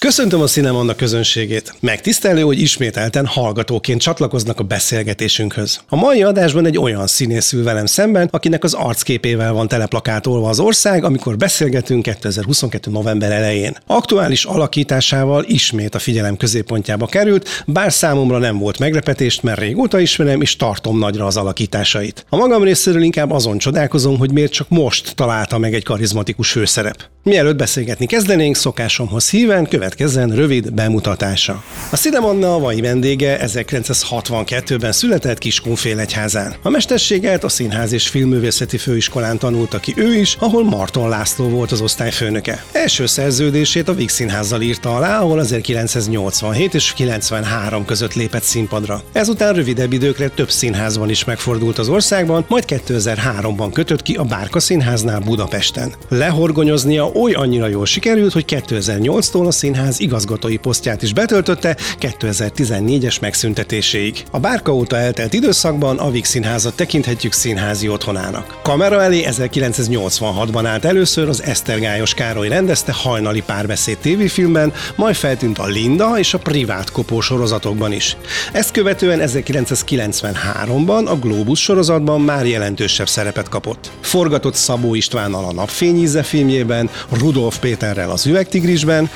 Köszöntöm a Cinemanna közönségét. Megtisztelő, hogy ismételten hallgatóként csatlakoznak a beszélgetésünkhöz. A mai adásban egy olyan színész ül velem szemben, akinek az arcképével van teleplakátolva az ország, amikor beszélgetünk 2022. november elején. Aktuális alakításával ismét a figyelem középpontjába került, bár számomra nem volt meglepetést, mert régóta ismerem és tartom nagyra az alakításait. A magam részéről inkább azon csodálkozom, hogy miért csak most találta meg egy karizmatikus főszerep. Mielőtt beszélgetni kezdenénk, szokásomhoz híven következzen rövid bemutatása. A Cinemanna a mai vendége 1962-ben született Kiskunfélegyházán. A mesterséget a Színház és Filmművészeti Főiskolán tanulta ki ő is, ahol Marton László volt az osztályfőnöke. Első szerződését a Víg Színházzal írta alá, ahol 1987 és 93 között lépett színpadra. Ezután rövidebb időkre több színházban is megfordult az országban, majd 2003-ban kötött ki a Bárka Színháznál Budapesten. Lehorgonyoznia oly annyira jól sikerült, hogy 2008-tól a színház igazgatói posztját is betöltötte 2014-es megszüntetéséig. A bárka óta eltelt időszakban a Vix Színházat tekinthetjük színházi otthonának. Kamera elé 1986-ban állt először az Esztergályos Károly rendezte hajnali párbeszéd tévéfilmben, majd feltűnt a Linda és a Privát Kopó sorozatokban is. Ezt követően 1993-ban a Globus sorozatban már jelentősebb szerepet kapott. Forgatott Szabó Istvánnal a Napfényíze filmjében, Rudolf Péterrel az Üvegtigrisben,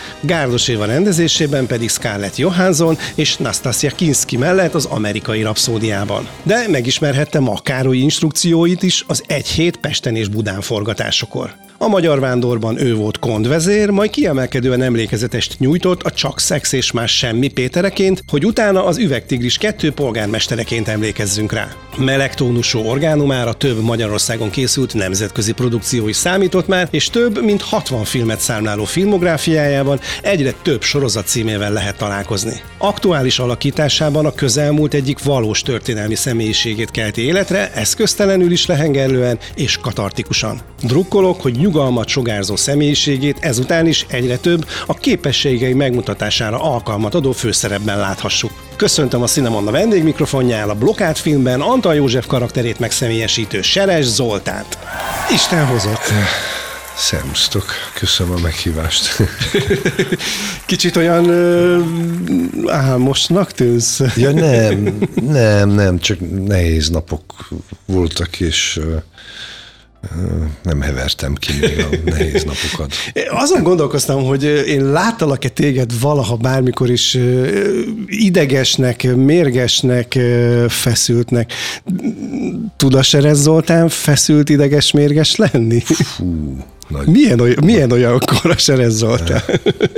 Gárdos Éva rendezésében pedig Scarlett Johansson és Nastasia Kinski mellett az amerikai rapszódiában. De megismerhettem a Károly instrukcióit is az egy hét Pesten és Budán forgatásokor. A Magyar Vándorban ő volt kondvezér, majd kiemelkedően emlékezetest nyújtott a Csak Szex és Más Semmi Pétereként, hogy utána az Üvegtigris kettő polgármestereként emlékezzünk rá. Meleg tónusú orgánumára több Magyarországon készült nemzetközi produkció is számított már, és több mint 60 filmet számláló filmográfiájában egyre több sorozat címével lehet találkozni. Aktuális alakításában a közelmúlt egyik valós történelmi személyiségét kelti életre, eszköztelenül is lehengerlően és katartikusan. Drukkolok, hogy nyugalmat sugárzó személyiségét ezután is egyre több a képességei megmutatására alkalmat adó főszerepben láthassuk. Köszöntöm a Cinemanna vendégmikrofonjál a Blokát filmben Antal József karakterét megszemélyesítő Seres Zoltánt. Isten hozott! Szerusztok, köszönöm a meghívást. Kicsit olyan álmosnak tűnsz? Ja nem, nem, nem, csak nehéz napok voltak, és nem hevertem ki még a nehéz napokat. Azon gondolkoztam, hogy én láttalak-e téged valaha bármikor is idegesnek, mérgesnek, feszültnek. Tud a Serez Zoltán feszült, ideges, mérges lenni? Fú, nagy... Milyen, olyan, milyen olyankor a Serez Zoltán?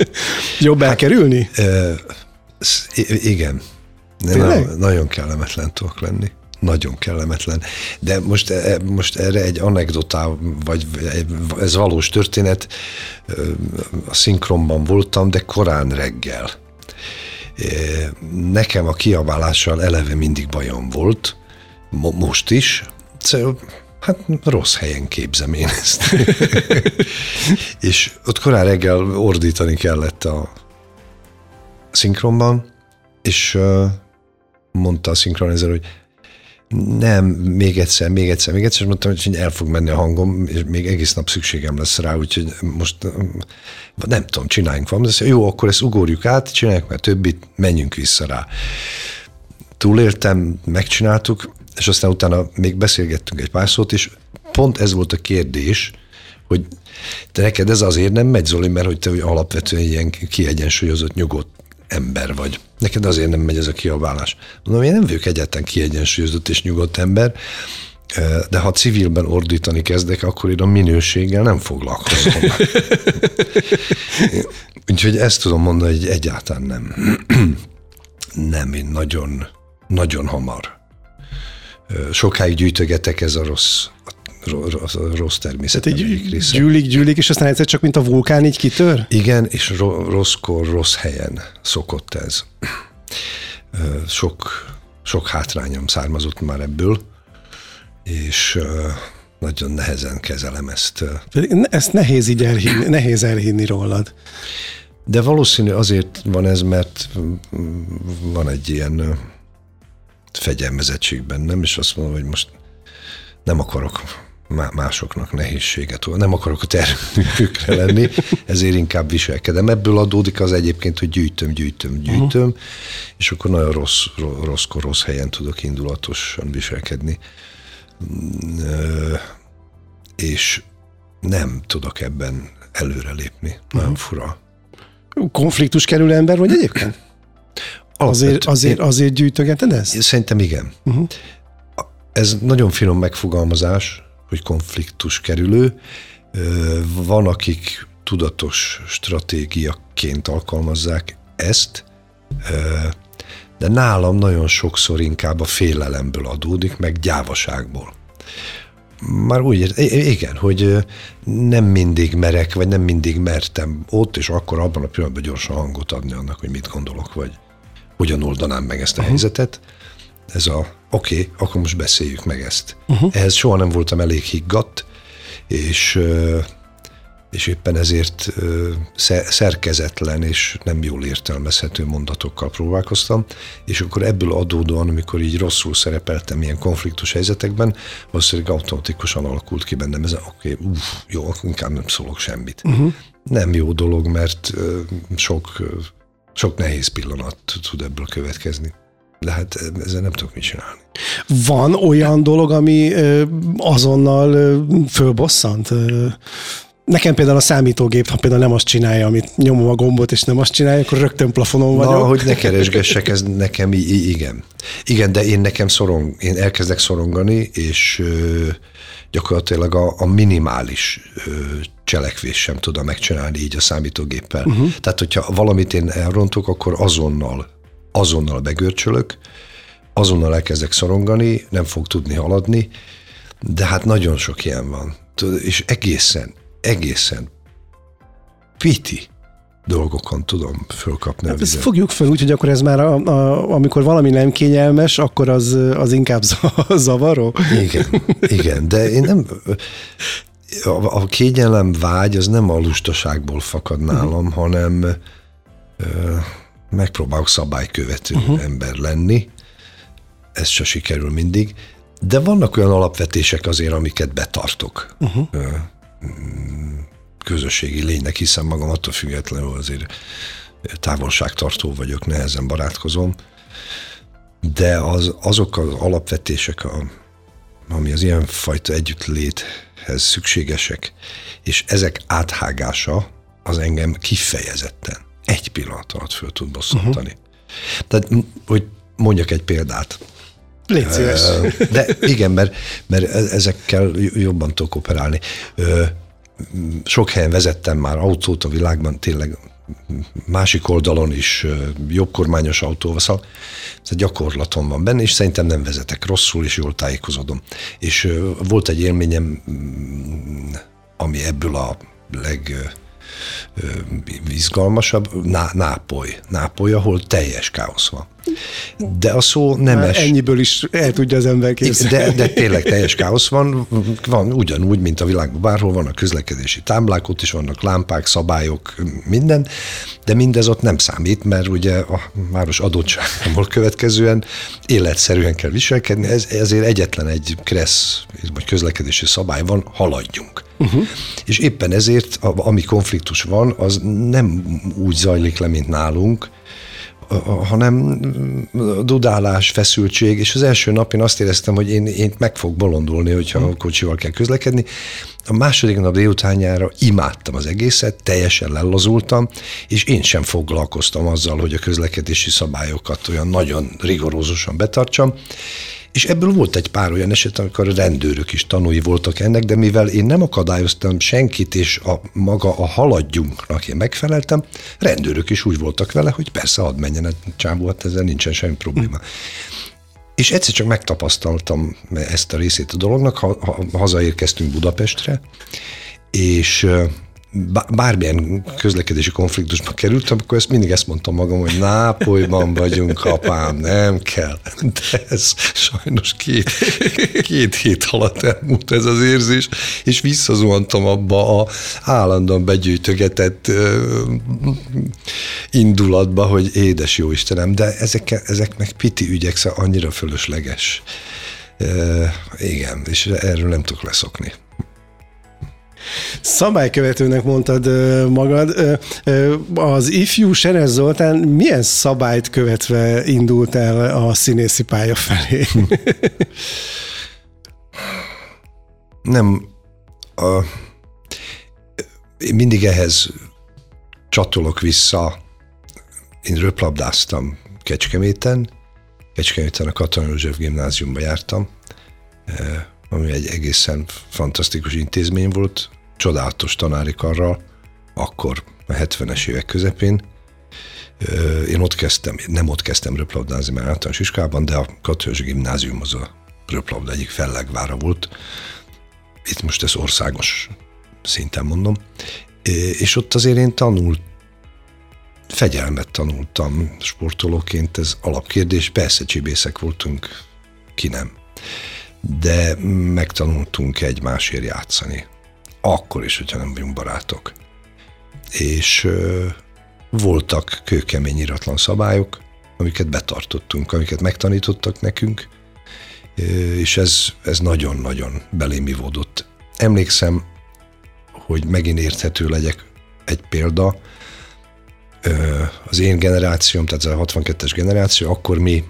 Jobb hát, elkerülni? E, igen. Nem, nagyon kellemetlen tudok lenni nagyon kellemetlen. De most, e, most erre egy anekdotá, vagy ez valós történet, a szinkronban voltam, de korán reggel. Nekem a kiabálással eleve mindig bajom volt, most is, szóval, Hát rossz helyen képzem én ezt. és ott korán reggel ordítani kellett a szinkronban, és mondta a szinkronizer, hogy nem, még egyszer, még egyszer, még egyszer, és mondtam, hogy el fog menni a hangom, és még egész nap szükségem lesz rá, úgyhogy most nem tudom, csináljunk valamit. Jó, akkor ezt ugorjuk át, csináljuk mert többit, menjünk vissza rá. Túléltem, megcsináltuk, és aztán utána még beszélgettünk egy pár szót, és pont ez volt a kérdés, hogy te neked ez azért nem megy, Zoli, mert hogy te hogy alapvetően ilyen kiegyensúlyozott, nyugodt ember vagy. Neked azért nem megy ez a kiabálás. Mondom, én nem vagyok egyáltalán kiegyensúlyozott és nyugodt ember, de ha civilben ordítani kezdek, akkor én a minőséggel nem foglalkozom. Úgyhogy ezt tudom mondani, hogy egyáltalán nem. nem, én nagyon, nagyon hamar. Sokáig gyűjtögetek ez a rossz, rossz, rossz természet. Tehát így gyűlik, gyűlik, és aztán egyszer csak, mint a vulkán, így kitör? Igen, és ro- rosszkor, rossz helyen szokott ez. Sok, sok hátrányom származott már ebből, és nagyon nehezen kezelem ezt. Ezt nehéz így elhinni, nehéz elhinni rólad. De valószínű azért van ez, mert van egy ilyen fegyelmezettség bennem, és azt mondom, hogy most nem akarok másoknak nehézséget. Nem akarok a termőkre lenni, ezért inkább viselkedem. Ebből adódik az egyébként, hogy gyűjtöm, gyűjtöm, gyűjtöm, uh-huh. és akkor nagyon rossz, rossz, rossz helyen tudok indulatosan viselkedni. És nem tudok ebben előrelépni. Uh-huh. Nagyon fura. Konfliktus kerül ember vagy egyébként? Azért, azért, azért gyűjtögeted ezt? Szerintem igen. Uh-huh. Ez nagyon finom megfogalmazás, hogy konfliktus kerülő. Van, akik tudatos stratégiaként alkalmazzák ezt, de nálam nagyon sokszor inkább a félelemből adódik, meg gyávaságból. Már úgy, igen, hogy nem mindig merek, vagy nem mindig mertem ott, és akkor abban a pillanatban gyorsan hangot adni annak, hogy mit gondolok, vagy hogyan oldanám meg ezt a uh-huh. helyzetet. Ez a oké, okay, akkor most beszéljük meg ezt. Uh-huh. Ehhez soha nem voltam elég higgadt, és és éppen ezért szerkezetlen és nem jól értelmezhető mondatokkal próbálkoztam, és akkor ebből adódóan, amikor így rosszul szerepeltem ilyen konfliktus helyzetekben, valószínűleg automatikusan alakult ki bennem ez oké, okay, uff, jó, inkább nem szólok semmit. Uh-huh. Nem jó dolog, mert sok, sok nehéz pillanat tud ebből következni de hát ezzel nem tudok mit csinálni. Van olyan dolog, ami azonnal fölbosszant? Nekem például a számítógép, ha például nem azt csinálja, amit nyomom a gombot, és nem azt csinálja, akkor rögtön plafonon vagyok. Na, hogy ne keresgessek, ez nekem igen. Igen, de én nekem szorong, én elkezdek szorongani, és ö, gyakorlatilag a, a minimális ö, cselekvés sem tudom megcsinálni így a számítógéppel. Uh-huh. Tehát, hogyha valamit én elrontok, akkor azonnal azonnal begörcsölök, azonnal elkezdek szorongani, nem fog tudni haladni, de hát nagyon sok ilyen van. És egészen, egészen piti dolgokon tudom fölkapni hát a vizet. Ezt fogjuk fel úgy, hogy akkor ez már, a, a, amikor valami nem kényelmes, akkor az, az inkább zavaró? Igen, igen, de én nem... A, a kényelem vágy az nem a lustaságból fakad nálam, uh-huh. hanem megpróbálok szabálykövető uh-huh. ember lenni, ez se sikerül mindig, de vannak olyan alapvetések azért, amiket betartok. Uh-huh. Közösségi lénynek hiszem magam, attól függetlenül azért távolságtartó vagyok, nehezen barátkozom, de az, azok az alapvetések, a, ami az ilyenfajta együttléthez szükségesek, és ezek áthágása az engem kifejezetten egy pillanat alatt föl tud bosszantani. Uh-huh. Tehát, hogy mondjak egy példát. Légy szíves. De igen, mert, mert e- ezekkel jobban tudok operálni. Sok helyen vezettem már autót a világban, tényleg másik oldalon is jobb kormányos autóval, szóval ez gyakorlatom van benne, és szerintem nem vezetek rosszul, és jól tájékozódom. És volt egy élményem, mm, ami ebből a leg izgalmasabb, Ná, Nápoly. Nápoly, ahol teljes káosz van. De a szó nemes. Már ennyiből is el tudja az ember képzelni. De, de tényleg teljes káosz van, van ugyanúgy, mint a világban bárhol van a közlekedési táblák, ott is vannak lámpák, szabályok, minden, de mindez ott nem számít, mert ugye a város adottságából következően életszerűen kell viselkedni, ez, ezért egyetlen egy kressz, vagy közlekedési szabály van, haladjunk. Uh-huh. És éppen ezért, ami konfliktus van, az nem úgy zajlik le, mint nálunk, hanem dudálás, feszültség, és az első nap én azt éreztem, hogy én, én meg fog bolondulni, hogyha a kocsival kell közlekedni. A második nap délutánjára imádtam az egészet, teljesen lellazultam, és én sem foglalkoztam azzal, hogy a közlekedési szabályokat olyan nagyon rigorózusan betartsam, és ebből volt egy pár olyan eset, amikor a rendőrök is tanúi voltak ennek, de mivel én nem akadályoztam senkit, és a maga a haladjunknak én megfeleltem, rendőrök is úgy voltak vele, hogy persze ad menjen, csávó, hát ezzel nincsen semmi probléma. És egyszer csak megtapasztaltam ezt a részét a dolognak, ha, ha hazaérkeztünk Budapestre, és bármilyen közlekedési konfliktusba kerültem, akkor ezt mindig ezt mondtam magam, hogy Nápolyban vagyunk, apám, nem kell. De ez sajnos két, két hét alatt elmúlt ez az érzés, és visszazuhantam abba a állandóan begyűjtögetett indulatba, hogy édes jó Istenem, de ezek, ezek meg piti ügyek, szóval annyira fölösleges E, igen, és erről nem tudok leszokni. Szabálykövetőnek mondtad magad. Az ifjú Seres Zoltán milyen szabályt követve indult el a színészi pálya felé? nem a, mindig ehhez csatolok vissza. Én röplabdáztam Kecskeméten, Kecskeméten a Katona József gimnáziumba jártam, ami egy egészen fantasztikus intézmény volt, csodálatos tanári karral, akkor a 70-es évek közepén. Én ott kezdtem, nem ott kezdtem röplabdázni, mert általános iskában, de a Katona gimnázium az a röplabda egyik fellegvára volt. Itt most ez országos szinten mondom. És ott azért én tanult, fegyelmet tanultam sportolóként, ez alapkérdés. Persze csibészek voltunk, ki nem. De megtanultunk egymásért játszani akkor is, hogyha nem vagyunk barátok. És ö, voltak kőkemény iratlan szabályok, amiket betartottunk, amiket megtanítottak nekünk, és ez, ez nagyon-nagyon belém ivódott. Emlékszem, hogy megint érthető legyek egy példa, az én generációm, tehát a 62-es generáció, akkor mi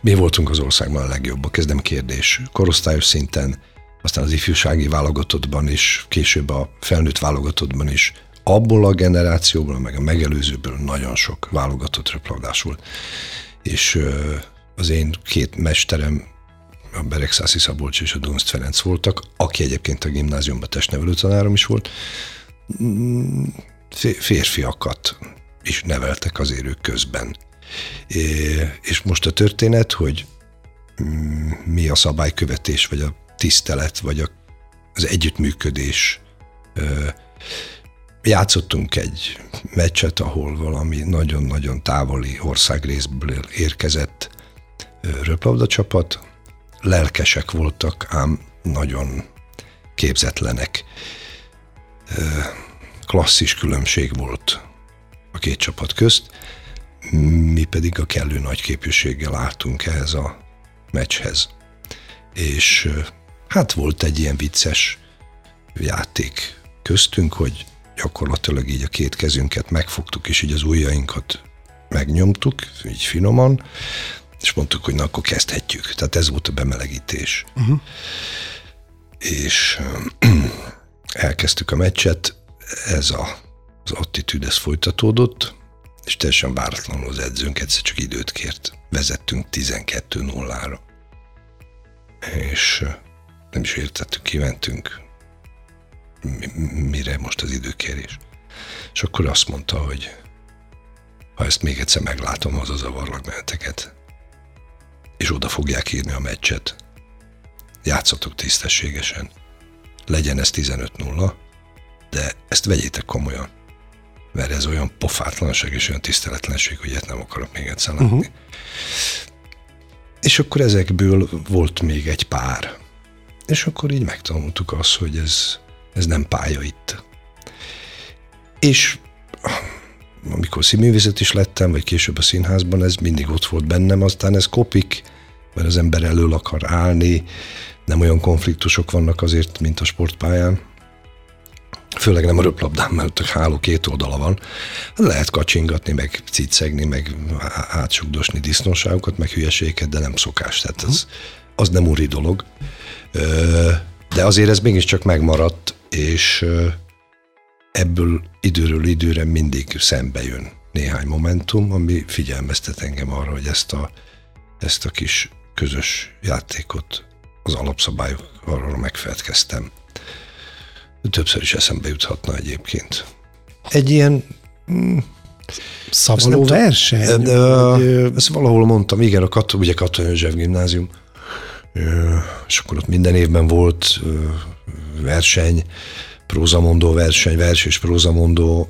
mi voltunk az országban a legjobbak, kezdem kérdés. Korosztályos szinten, aztán az ifjúsági válogatottban is, később a felnőtt válogatottban is, abból a generációból, meg a megelőzőből nagyon sok válogatott röplabdás volt. És az én két mesterem, a Beregszászi Szabolcs és a Dunst Ferenc voltak, aki egyébként a gimnáziumban testnevelő tanárom is volt, mm, férfiakat is neveltek az érők közben. És most a történet, hogy mm, mi a szabálykövetés, vagy a tisztelet, vagy az együttműködés. Játszottunk egy meccset, ahol valami nagyon-nagyon távoli országrészből érkezett röplabda csapat. Lelkesek voltak, ám nagyon képzetlenek. Klasszis különbség volt a két csapat közt, mi pedig a kellő nagy képűséggel álltunk ehhez a meccshez. És hát volt egy ilyen vicces játék köztünk, hogy gyakorlatilag így a két kezünket megfogtuk, és így az ujjainkat megnyomtuk, így finoman, és mondtuk, hogy na akkor kezdhetjük. Tehát ez volt a bemelegítés. Uh-huh. És elkezdtük a meccset, ez a, az attitűd, ez folytatódott, és teljesen váratlanul az edzőnk egyszer csak időt kért. Vezettünk 12-0-ra. És nem is értettük, kimentünk, mire most az időkérés. És akkor azt mondta, hogy ha ezt még egyszer meglátom, az a zavarlak benneteket, és oda fogják írni a meccset. Játszatok tisztességesen. Legyen ez 15-0, de ezt vegyétek komolyan. Mert ez olyan pofátlanság és olyan tiszteletlenség, hogy ilyet nem akarok még egyszer látni. Uh-huh. És akkor ezekből volt még egy pár, és akkor így megtanultuk azt, hogy ez, ez nem pálya itt. És amikor színművészet is lettem, vagy később a színházban, ez mindig ott volt bennem, aztán ez kopik, mert az ember elől akar állni, nem olyan konfliktusok vannak azért, mint a sportpályán. Főleg nem a röplabdán, mert a háló két oldala van. Lehet kacsingatni, meg cicegni, meg átsugdosni disznóságokat, meg hülyeségeket, de nem szokás. Tehát az, az nem úri dolog. De azért ez mégiscsak megmaradt, és ebből időről időre mindig szembe jön néhány momentum, ami figyelmeztet engem arra, hogy ezt a, ezt a kis közös játékot, az alapszabályok arról megfelelkeztem. Többször is eszembe juthatna egyébként. Egy ilyen mm, Szavaló verseny? De, de, ezt valahol mondtam, igen, a Kato, ugye Katonai József gimnázium, és akkor ott minden évben volt verseny, prózamondó verseny, vers és prózamondó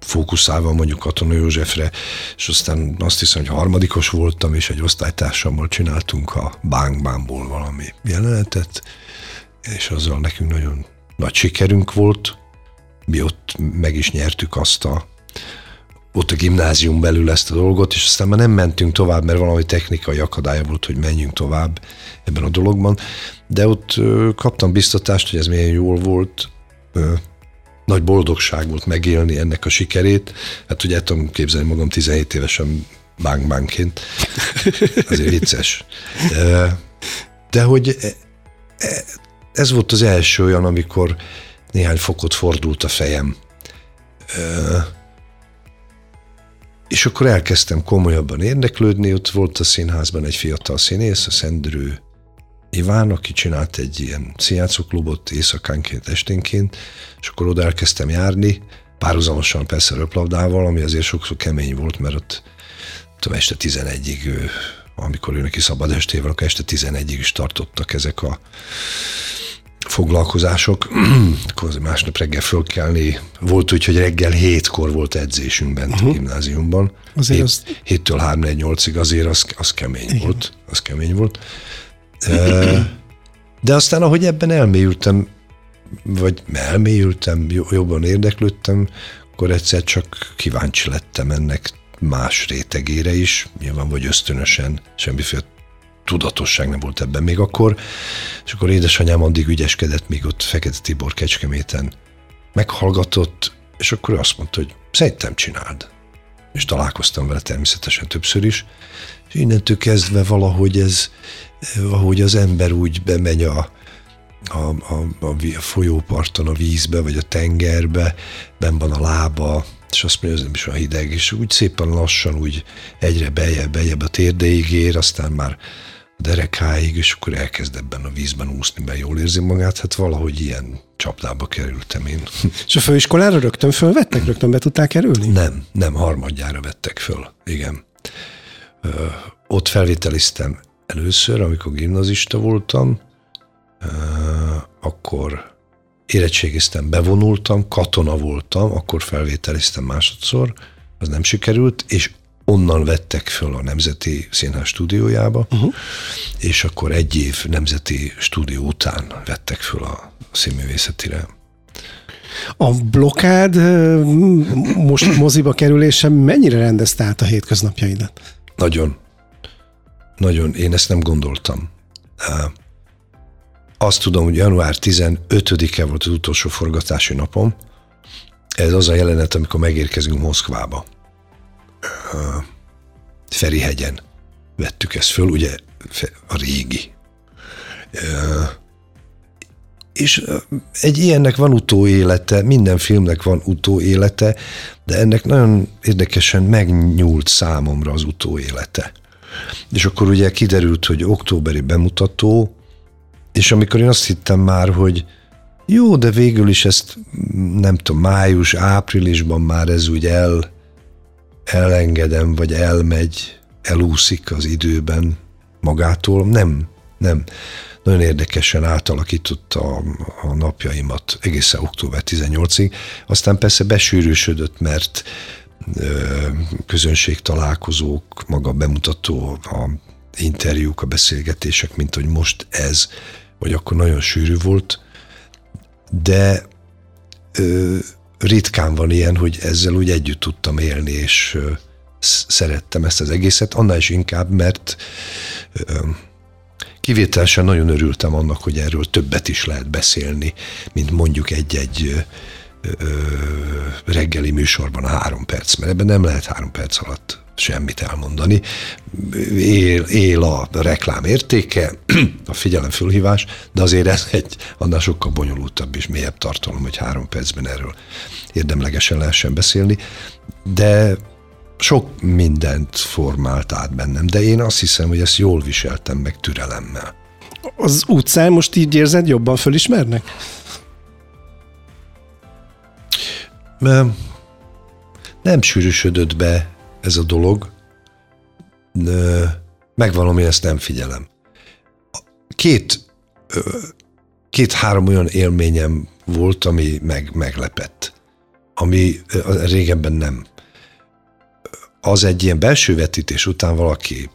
fókuszálva mondjuk Katona Józsefre, és aztán azt hiszem, hogy harmadikos voltam, és egy osztálytársammal csináltunk a Bang Bangból valami jelenetet, és azzal nekünk nagyon nagy sikerünk volt. Mi ott meg is nyertük azt a ott a gimnázium belül ezt a dolgot, és aztán már nem mentünk tovább, mert valami technikai akadálya volt, hogy menjünk tovább ebben a dologban. De ott kaptam biztatást, hogy ez milyen jól volt, nagy boldogság volt megélni ennek a sikerét. Hát ugye tudom képzelni magam 17 évesen bánk-bánként. Azért vicces. De hogy e, e, ez volt az első olyan, amikor néhány fokot fordult a fejem. És akkor elkezdtem komolyabban érdeklődni, ott volt a színházban egy fiatal színész, a Szendrő Iván, aki csinált egy ilyen színjátszóklubot éjszakánként, esténként, és akkor oda elkezdtem járni, párhuzamosan persze röplabdával, ami azért sokszor kemény volt, mert ott tudom, este 11-ig, amikor ő neki szabad estével, akkor este 11-ig is tartottak ezek a foglalkozások. akkor másnap reggel fölkelni. Volt úgy, hogy reggel hétkor volt edzésünk bent uh-huh. a gimnáziumban. Azért Hét, az... Héttől 3 8 ig azért az, az kemény Igen. volt. Az kemény volt. De aztán, ahogy ebben elmélyültem, vagy elmélyültem, jobban érdeklődtem, akkor egyszer csak kíváncsi lettem ennek más rétegére is, nyilván vagy ösztönösen, semmiféle tudatosság nem volt ebben még akkor, és akkor édesanyám addig ügyeskedett, még ott Fekete Tibor Kecskeméten meghallgatott, és akkor azt mondta, hogy szerintem csináld. És találkoztam vele természetesen többször is, és innentől kezdve valahogy ez, ahogy az ember úgy bemegy a, a, a, a folyóparton, a vízbe, vagy a tengerbe, ben van a lába, és azt mondja, ez nem is olyan hideg, és úgy szépen lassan, úgy egyre bejebb, bejebb a térdeig ér, aztán már derekáig, és akkor elkezd ebben a vízben úszni, mert jól érzi magát, hát valahogy ilyen csapdába kerültem én. És a főiskolára rögtön fölvettek? Rögtön be tudták kerülni? Nem, nem, harmadjára vettek föl, igen. Ö, ott felvételiztem először, amikor gimnazista voltam, ö, akkor érettségiztem, bevonultam, katona voltam, akkor felvételiztem másodszor, az nem sikerült, és onnan vettek föl a Nemzeti Színház stúdiójába, uh-huh. és akkor egy év Nemzeti stúdió után vettek föl a színművészetire. A blokád most moziba kerülése mennyire rendezte át a hétköznapjaidat? Nagyon. Nagyon. Én ezt nem gondoltam. Azt tudom, hogy január 15-e volt az utolsó forgatási napom. Ez az a jelenet, amikor megérkezünk Moszkvába. Ferihegyen vettük ezt föl, ugye a régi. És egy ilyennek van utóélete, minden filmnek van utóélete, de ennek nagyon érdekesen megnyúlt számomra az utóélete. És akkor ugye kiderült, hogy októberi bemutató, és amikor én azt hittem már, hogy jó, de végül is ezt nem tudom, május, áprilisban már ez úgy el, elengedem, vagy elmegy, elúszik az időben magától. Nem, nem. Nagyon érdekesen átalakította a, a napjaimat egészen október 18-ig. Aztán persze besűrűsödött, mert közönség találkozók, maga bemutató, a interjúk, a beszélgetések, mint hogy most ez, vagy akkor nagyon sűrű volt, de ö, ritkán van ilyen, hogy ezzel úgy együtt tudtam élni, és szerettem ezt az egészet, annál is inkább, mert kivételesen nagyon örültem annak, hogy erről többet is lehet beszélni, mint mondjuk egy-egy reggeli műsorban a három perc, mert ebben nem lehet három perc alatt semmit elmondani. Él, él a reklám értéke, a figyelem fölhívás, de azért ez egy annál sokkal bonyolultabb és mélyebb tartalom, hogy három percben erről érdemlegesen lehessen beszélni, de sok mindent formált át bennem, de én azt hiszem, hogy ezt jól viseltem meg türelemmel. Az utcán most így érzed, jobban fölismernek? Nem sűrűsödött be ez a dolog. Megvalom, én ezt nem figyelem. Két, két-három olyan élményem volt, ami meg, meglepett. Ami régebben nem. Az egy ilyen belső vetítés után valaki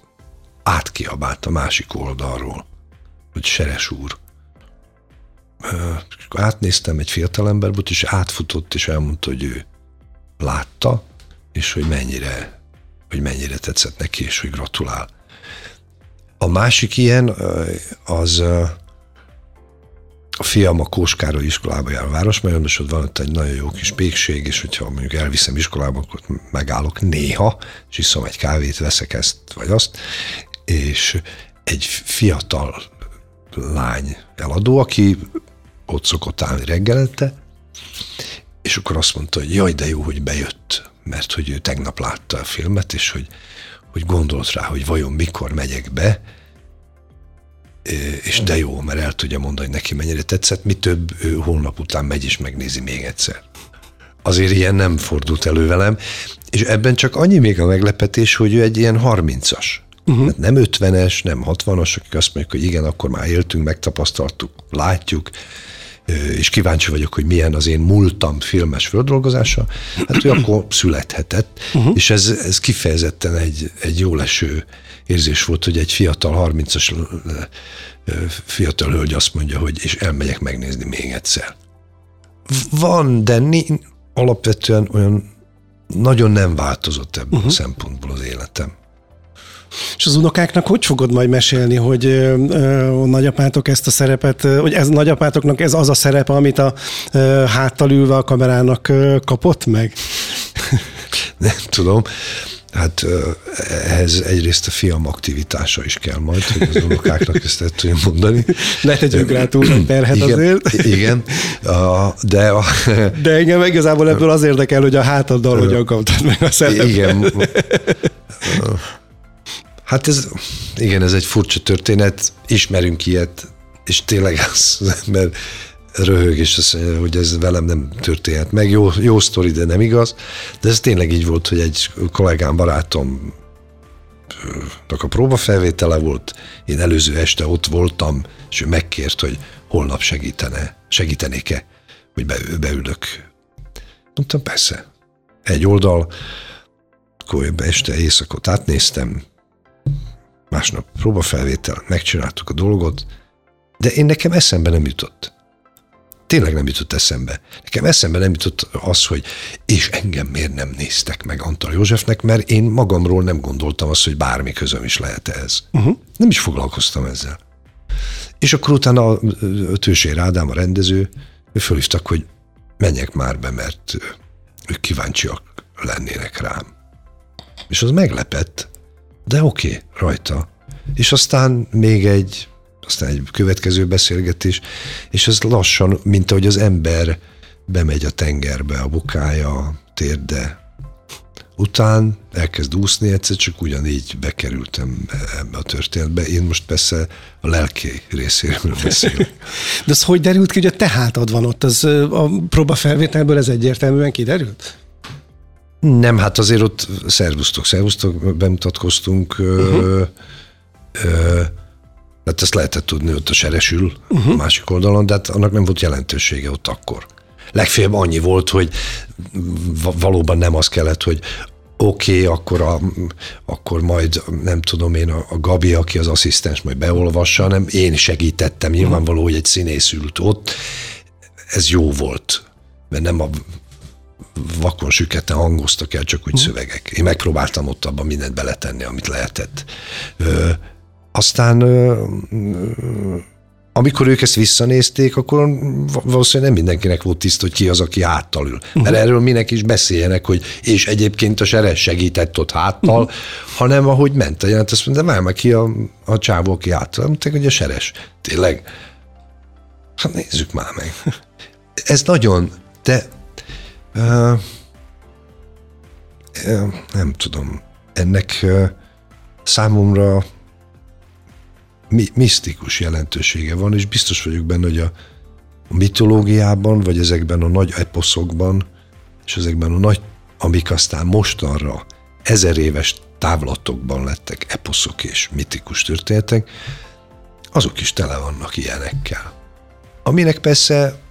átkiabált a másik oldalról, hogy Seres úr. Átnéztem, egy fiatalember volt, és átfutott, és elmondta, hogy ő látta, és hogy mennyire, hogy mennyire tetszett neki, és hogy gratulál. A másik ilyen, az a fiam a Kóskára iskolába jár a Városmajor, és ott van ott egy nagyon jó kis pékség, és hogyha mondjuk elviszem iskolába, akkor megállok néha, és iszom egy kávét, veszek ezt vagy azt, és egy fiatal lány eladó, aki ott szokott állni reggelente, és akkor azt mondta, hogy jaj, de jó, hogy bejött, mert hogy ő tegnap látta a filmet, és hogy, hogy gondolt rá, hogy vajon mikor megyek be, és de jó, mert el tudja mondani, neki mennyire tetszett, mi több, ő holnap után megy és megnézi még egyszer. Azért ilyen nem fordult elő velem, és ebben csak annyi még a meglepetés, hogy ő egy ilyen 30-as. Uh-huh. Nem 50-es, nem 60-as, akik azt mondják, hogy igen, akkor már éltünk, megtapasztaltuk, látjuk, és kíváncsi vagyok, hogy milyen az én múltam filmes földolgozása, hát ő akkor születhetett, uh-huh. és ez, ez kifejezetten egy, egy jó leső érzés volt, hogy egy fiatal, 30-as fiatal hölgy azt mondja, hogy és elmegyek megnézni még egyszer. Van, de alapvetően olyan nagyon nem változott ebből uh-huh. a szempontból az életem. És az unokáknak hogy fogod majd mesélni, hogy a nagyapátok ezt a szerepet, hogy ez nagyapátoknak ez az a szerepe, amit a háttal ülve a kamerának kapott meg? Nem tudom. Hát ehhez egyrészt a fiam aktivitása is kell majd, hogy az unokáknak ezt el tudjam mondani. Ne tegyünk rá túl a terhet igen, azért. Igen, a, de... A, de engem igazából ebből az érdekel, hogy a hátaddal hogyan kaptad meg a szerepet. Igen. Hát ez, igen, ez egy furcsa történet, ismerünk ilyet, és tényleg az, ember röhög, és azt mondja, hogy ez velem nem történhet meg. Jó, jó sztori, de nem igaz. De ez tényleg így volt, hogy egy kollégám, barátom a próbafelvétele volt, én előző este ott voltam, és ő megkért, hogy holnap segítene, segítenék-e, hogy be, beülök. Mondtam, persze. Egy oldal, akkor este éjszakot átnéztem, másnap próbafelvétel, megcsináltuk a dolgot, de én nekem eszembe nem jutott. Tényleg nem jutott eszembe. Nekem eszembe nem jutott az, hogy és engem miért nem néztek meg Antal Józsefnek, mert én magamról nem gondoltam azt, hogy bármi közöm is lehet ez. Uh-huh. Nem is foglalkoztam ezzel. És akkor utána a Tősér Ádám, a rendező, ő fölhívtak, hogy menjek már be, mert ők kíváncsiak lennének rám. És az meglepett, de oké, okay, rajta. És aztán még egy, aztán egy következő beszélgetés, és ez lassan, mint ahogy az ember bemegy a tengerbe, a bukája, a térde, után elkezd úszni, egyszer csak ugyanígy bekerültem ebbe a történetbe. Én most persze a lelki részéről beszélek. De az hogy derült ki, hogy a te hátad van ott? Az a próbafelvételből ez egyértelműen kiderült? Nem, hát azért ott szervusztok, szervusztok, bemutatkoztunk. Uh-huh. Ö, hát ezt lehetett tudni, ott a seresül uh-huh. a másik oldalon, de hát annak nem volt jelentősége ott akkor. Legfeljebb annyi volt, hogy valóban nem az kellett, hogy oké, okay, akkor, a, akkor majd nem tudom én, a, a Gabi, aki az asszisztens, majd beolvassa, hanem én segítettem, nyilvánvaló, hogy egy színész ült ott, ez jó volt, mert nem a vakon sükete hangoztak el, csak úgy uh-huh. szövegek. Én megpróbáltam ott abban mindent beletenni, amit lehetett. Ö, aztán ö, amikor ők ezt visszanézték, akkor valószínűleg nem mindenkinek volt tiszt, hogy ki az, aki háttal ül. Uh-huh. Mert erről minek is beszéljenek, hogy és egyébként a seres segített ott háttal, uh-huh. hanem ahogy ment a jelent, azt mondta, meg ki a, a csávó, aki háttal. Mondták, hogy a seres. Tényleg? Hát nézzük már meg. Ez nagyon, de Nem tudom. Ennek számomra mi, misztikus jelentősége van, és biztos vagyok benne, hogy a, a mitológiában, vagy ezekben a nagy eposzokban, és ezekben a nagy, amik aztán mostanra ezer éves távlatokban lettek eposzok és mitikus történetek, azok is tele vannak ilyenekkel. Aminek persze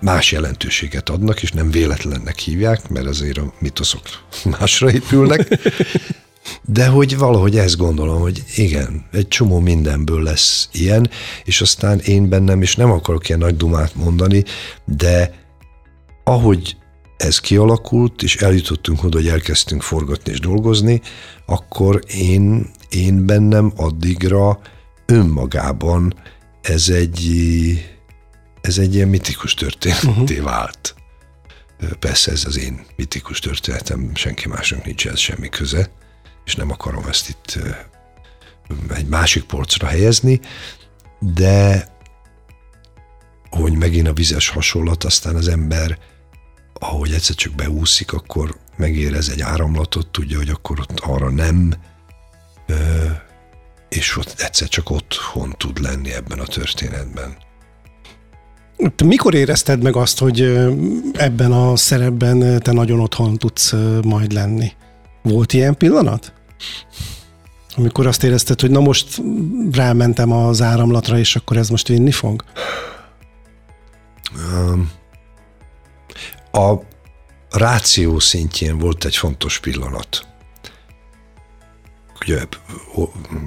más jelentőséget adnak, és nem véletlennek hívják, mert azért a mitoszok másra épülnek, de hogy valahogy ezt gondolom, hogy igen, egy csomó mindenből lesz ilyen, és aztán én bennem, és nem akarok ilyen nagy dumát mondani, de ahogy ez kialakult, és eljutottunk oda, hogy elkezdtünk forgatni és dolgozni, akkor én, én bennem addigra önmagában ez egy, ez egy ilyen mitikus történeté uh-huh. vált. Persze ez az én mitikus történetem, senki másnak nincs ez semmi köze, és nem akarom ezt itt egy másik polcra helyezni, de hogy megint a vizes hasonlat, aztán az ember, ahogy egyszer csak beúszik, akkor megérez egy áramlatot, tudja, hogy akkor ott arra nem, és ott egyszer csak otthon tud lenni ebben a történetben. Te mikor érezted meg azt, hogy ebben a szerepben te nagyon otthon tudsz majd lenni? Volt ilyen pillanat? Amikor azt érezted, hogy na most rámentem az áramlatra, és akkor ez most vinni fog? A ráció szintjén volt egy fontos pillanat. Ugye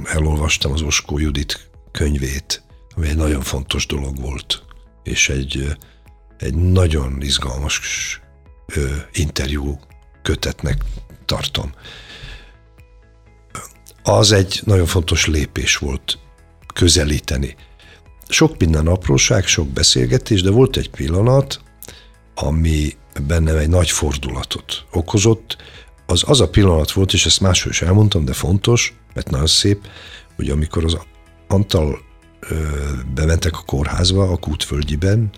elolvastam az Oskó Judit könyvét, ami egy nagyon fontos dolog volt, és egy, egy nagyon izgalmas interjú kötetnek tartom. Az egy nagyon fontos lépés volt közelíteni sok minden apróság, sok beszélgetés, de volt egy pillanat, ami bennem egy nagy fordulatot okozott. Az az a pillanat volt, és ezt máshol is elmondtam, de fontos, mert nagyon szép, hogy amikor az Antal bementek a kórházba, a Kútvölgyiben,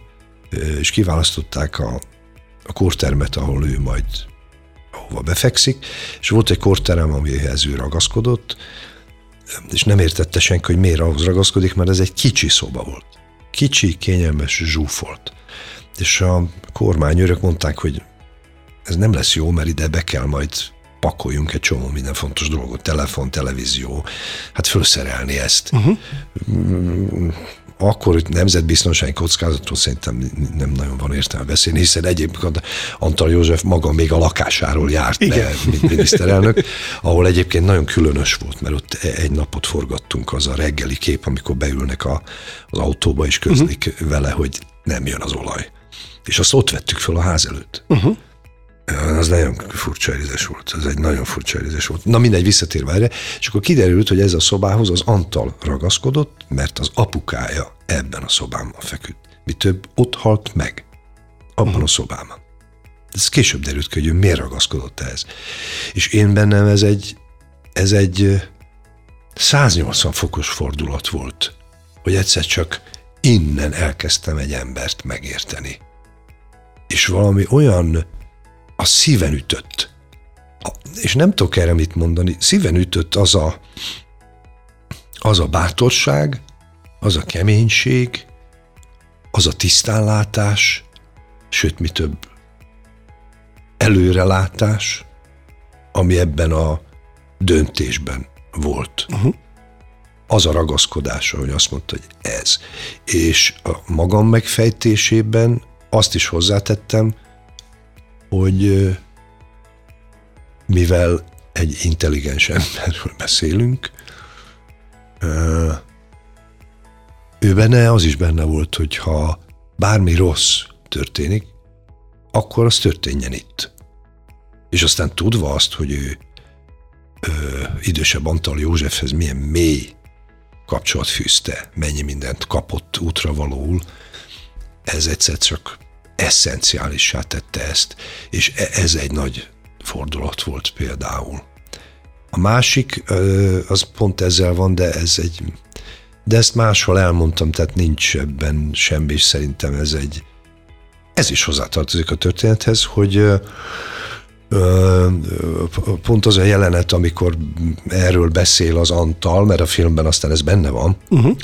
ö, és kiválasztották a, a kórtermet, ahol ő majd ahova befekszik, és volt egy kórterem, amihez ő ragaszkodott, és nem értette senki, hogy miért ahhoz ragaszkodik, mert ez egy kicsi szoba volt. Kicsi, kényelmes, zsúfolt. És a kormányőrök mondták, hogy ez nem lesz jó, mert ide be kell majd pakoljunk egy csomó minden fontos dolgot, telefon, televízió, hát felszerelni ezt. Uh-huh akkor nemzetbiztonsági kockázatról szerintem nem nagyon van értelme beszélni, hiszen egyébként Antal József maga még a lakásáról járt Igen. le, mint miniszterelnök, ahol egyébként nagyon különös volt, mert ott egy napot forgattunk az a reggeli kép, amikor beülnek a, az autóba és közlik uh-huh. vele, hogy nem jön az olaj. És azt ott vettük föl a ház előtt. Uh-huh. Az nagyon furcsa érzés volt, ez egy nagyon furcsa érzés volt. Na mindegy, visszatérve erre, és akkor kiderült, hogy ez a szobához az Antal ragaszkodott, mert az apukája ebben a szobában feküdt. Mi több, ott halt meg, abban a szobában. Ez később derült ki, hogy ő miért ragaszkodott ehhez. És én bennem ez egy, ez egy 180 fokos fordulat volt, hogy egyszer csak innen elkezdtem egy embert megérteni. És valami olyan a szíven ütött. És nem tudok erre mit mondani, szíven ütött az a, az a bátorság, az a keménység, az a tisztánlátás, sőt, mi több, előrelátás, ami ebben a döntésben volt. Uh-huh. Az a ragaszkodása, hogy azt mondta, hogy ez. És a magam megfejtésében azt is hozzátettem, hogy mivel egy intelligens emberről beszélünk, ő benne az is benne volt, hogy ha bármi rossz történik, akkor az történjen itt. És aztán tudva azt, hogy ő ö, idősebb Antal Józsefhez milyen mély kapcsolat fűzte, mennyi mindent kapott útra valóul, ez egyszer csak eszenciálissá tette ezt, és e- ez egy nagy fordulat volt például. A másik, az pont ezzel van, de ez egy, de ezt máshol elmondtam, tehát nincs ebben semmi, és szerintem ez egy, ez is hozzátartozik a történethez, hogy pont az a jelenet, amikor erről beszél az Antal, mert a filmben aztán ez benne van, uh-huh.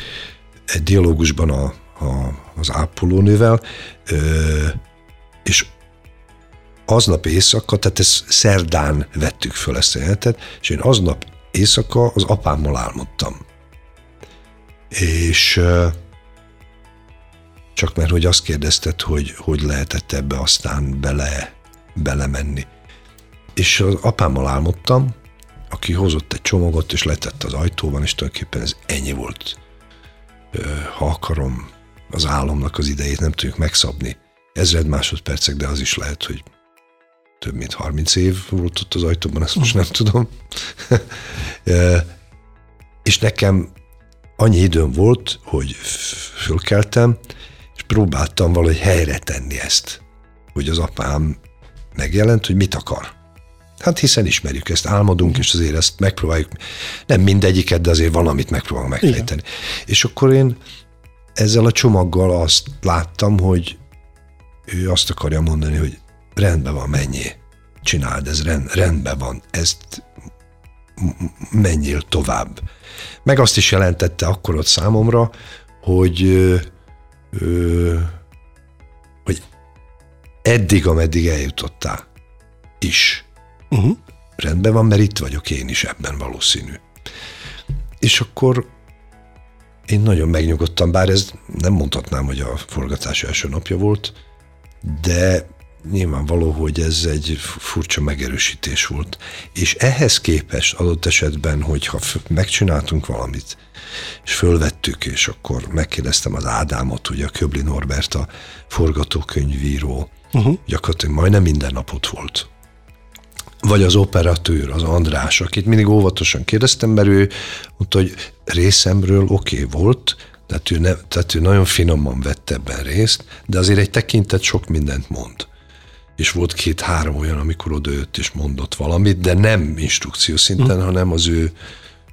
egy dialógusban a, a, az ápolónővel, és aznap éjszaka, tehát ez szerdán vettük föl ezt a jelenetet, és én aznap éjszaka az apámmal álmodtam. És csak mert, hogy azt kérdezted, hogy hogy lehetett ebbe aztán bele, belemenni. És az apámmal álmodtam, aki hozott egy csomagot, és letett az ajtóban, és tulajdonképpen ez ennyi volt. Ha akarom, az álomnak az idejét nem tudjuk megszabni. Ezred másodpercek, de az is lehet, hogy több mint 30 év volt ott az ajtóban, ezt most nem tudom. és nekem annyi időm volt, hogy fölkeltem, és próbáltam valahogy helyre tenni ezt, hogy az apám megjelent, hogy mit akar. Hát hiszen ismerjük ezt, álmodunk, és azért ezt megpróbáljuk, nem mindegyiket, de azért valamit megpróbálunk megfejteni. Igen. És akkor én ezzel a csomaggal azt láttam, hogy ő azt akarja mondani, hogy rendben van, menjél, csináld, ez rend, rendben van, ezt menjél tovább. Meg azt is jelentette akkor ott számomra, hogy, ö, hogy eddig, ameddig eljutottál is. Uh-huh. Rendben van, mert itt vagyok én is ebben valószínű. És akkor én nagyon megnyugodtam, bár ez nem mondhatnám, hogy a forgatás első napja volt, de nyilvánvaló, hogy ez egy furcsa megerősítés volt. És ehhez képest adott esetben, hogyha megcsináltunk valamit, és fölvettük, és akkor megkérdeztem az Ádámot, ugye a Köbli Norbert, a forgatókönyvíró, uh-huh. gyakorlatilag majdnem minden nap ott volt. Vagy az operatőr, az András, akit mindig óvatosan kérdeztem, mert ő mondta, hogy részemről oké okay volt, tehát ő, ne, tehát ő nagyon finoman vett ebben részt, de azért egy tekintet sok mindent mond és volt két-három olyan, amikor odajött és mondott valamit, de nem instrukció szinten, hm. hanem az ő,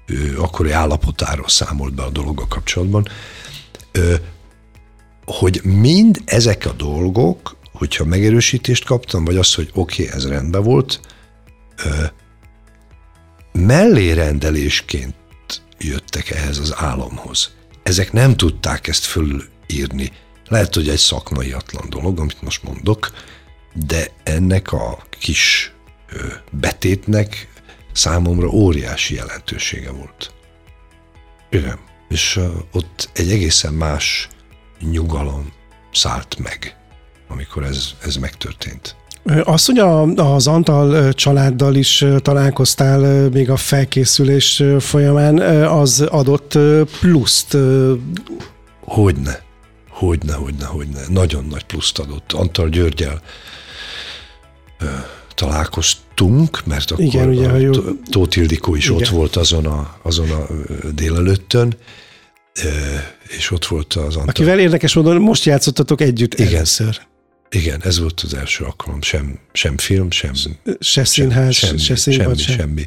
ő akkori állapotáról számolt be a dologgal kapcsolatban, ö, hogy mind ezek a dolgok, hogyha megerősítést kaptam, vagy az, hogy oké, okay, ez rendben volt, ö, mellérendelésként jöttek ehhez az álomhoz. Ezek nem tudták ezt fölírni. Lehet, hogy egy szakmaiatlan dolog, amit most mondok, de ennek a kis betétnek számomra óriási jelentősége volt. Igen. És ott egy egészen más nyugalom szállt meg, amikor ez, ez megtörtént. Azt, hogy az Antal családdal is találkoztál még a felkészülés folyamán, az adott pluszt? Hogyne. Hogyne, hogyne, hogyne. Nagyon nagy pluszt adott. Antal Györgyel találkoztunk, mert akkor Igen, ugye, a Tóth Ildikó is Igen. ott volt azon a, azon a délelőttön, és ott volt az Antal. Akivel érdekes módon most játszottatok együtt Igen. először. Igen, ez volt az első alkalom. Sem, sem film, sem... Se színház, semmi, se színpad, semmi, semmi.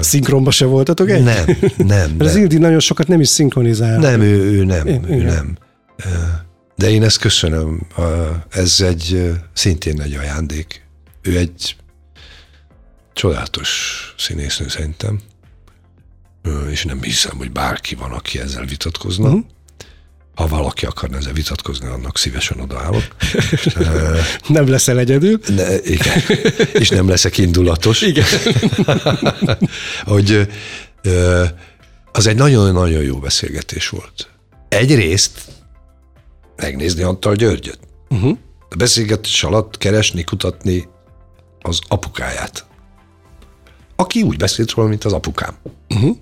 Szinkronba se voltatok egy? Nem, nem. Mert az Ildi nagyon sokat nem is szinkronizál. Nem, ő, ő nem, ő Igen. nem. De én ezt köszönöm. Ez egy szintén egy ajándék ő egy csodálatos színésznő szerintem, és nem hiszem, hogy bárki van, aki ezzel vitatkozna. Uh-huh. Ha valaki akarna ezzel vitatkozni, annak szívesen odaállok. nem leszel egyedül. Ne, igen. És nem leszek indulatos. Igen. hogy az egy nagyon-nagyon jó beszélgetés volt. Egyrészt megnézni Antal Györgyöt. Uh-huh. A beszélgetés alatt keresni, kutatni, az apukáját. Aki úgy beszélt róla, mint az apukám. Uh-huh.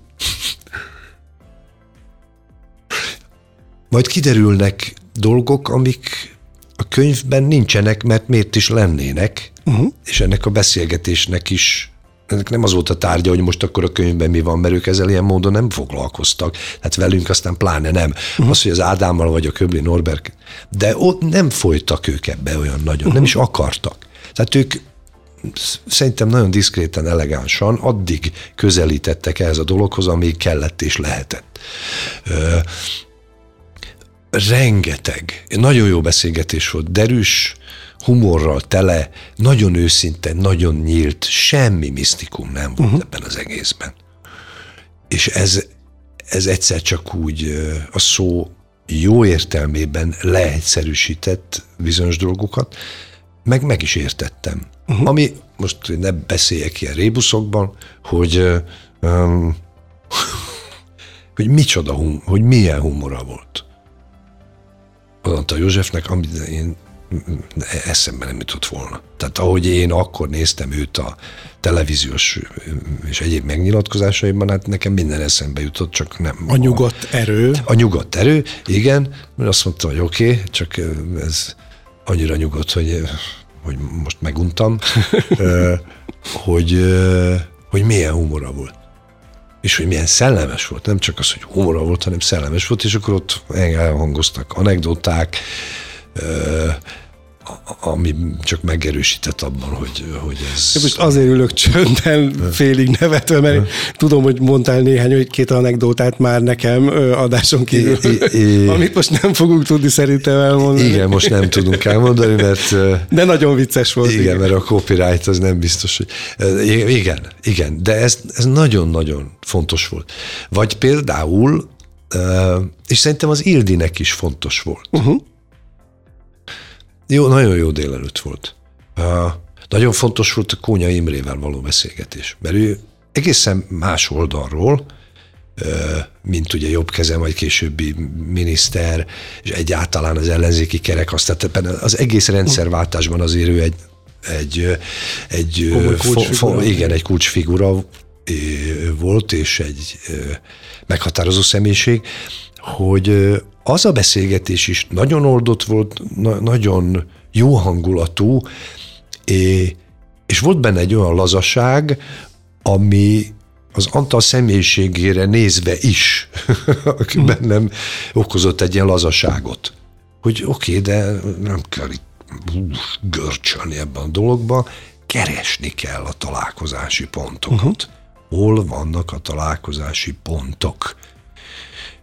Majd kiderülnek dolgok, amik a könyvben nincsenek, mert miért is lennének, uh-huh. és ennek a beszélgetésnek is ennek nem az volt a tárgya, hogy most akkor a könyvben mi van, mert ők ezzel ilyen módon nem foglalkoztak. Hát velünk aztán pláne nem. Uh-huh. Az, hogy az Ádámmal vagy a Köbli Norbert, de ott nem folytak ők ebbe olyan nagyon, uh-huh. nem is akartak. Tehát ők szerintem nagyon diszkréten, elegánsan addig közelítettek ehhez a dologhoz, amíg kellett és lehetett. Rengeteg, nagyon jó beszélgetés volt, derűs, humorral tele, nagyon őszinte, nagyon nyílt, semmi misztikum nem volt uh-huh. ebben az egészben. És ez, ez egyszer csak úgy a szó jó értelmében leegyszerűsített bizonyos dolgokat, meg meg is értettem. Uh-huh. Ami, most ne beszéljek ilyen rébuszokban, hogy um, hogy micsoda, hum, hogy milyen humora volt. Mondta Józsefnek, amit én eszembe nem jutott volna. Tehát ahogy én akkor néztem őt a televíziós és egyéb megnyilatkozásaiban, hát nekem minden eszembe jutott, csak nem. A nyugodt erő. A nyugodt erő, igen, mert azt mondta, hogy oké, okay, csak ez annyira nyugodt, hogy hogy most meguntam, hogy, hogy milyen humora volt. És hogy milyen szellemes volt. Nem csak az, hogy humora volt, hanem szellemes volt, és akkor ott elhangoztak anekdoták, ami csak megerősített abban, hogy, hogy ez... Én most azért ülök csöndben, félig nevetve, mert tudom, hogy mondtál néhány, hogy két anekdotát már nekem adáson kívül, I, I, amit most nem fogunk tudni szerintem elmondani. Igen, most nem tudunk elmondani, mert... De nagyon vicces volt. Igen, igen. mert a copyright az nem biztos, hogy... Igen, igen, de ez, ez nagyon-nagyon fontos volt. Vagy például, és szerintem az Ildinek is fontos volt. Uh-huh jó, nagyon jó délelőtt volt. Uh, nagyon fontos volt a Kónya Imrével való beszélgetés, mert ő egészen más oldalról, mint ugye jobb kezem, vagy későbbi miniszter, és egyáltalán az ellenzéki kerek, tehát az egész rendszerváltásban azért ő egy, egy, egy fo, fo, igen, egy kulcsfigura volt, és egy meghatározó személyiség, hogy az a beszélgetés is nagyon oldott volt, na, nagyon jó hangulatú, és volt benne egy olyan lazaság, ami az Antal személyiségére nézve is aki bennem okozott egy ilyen lazaságot. Hogy oké, okay, de nem kell itt görcsölni ebben a dologban, keresni kell a találkozási pontokat. Uh-huh. Hol vannak a találkozási pontok?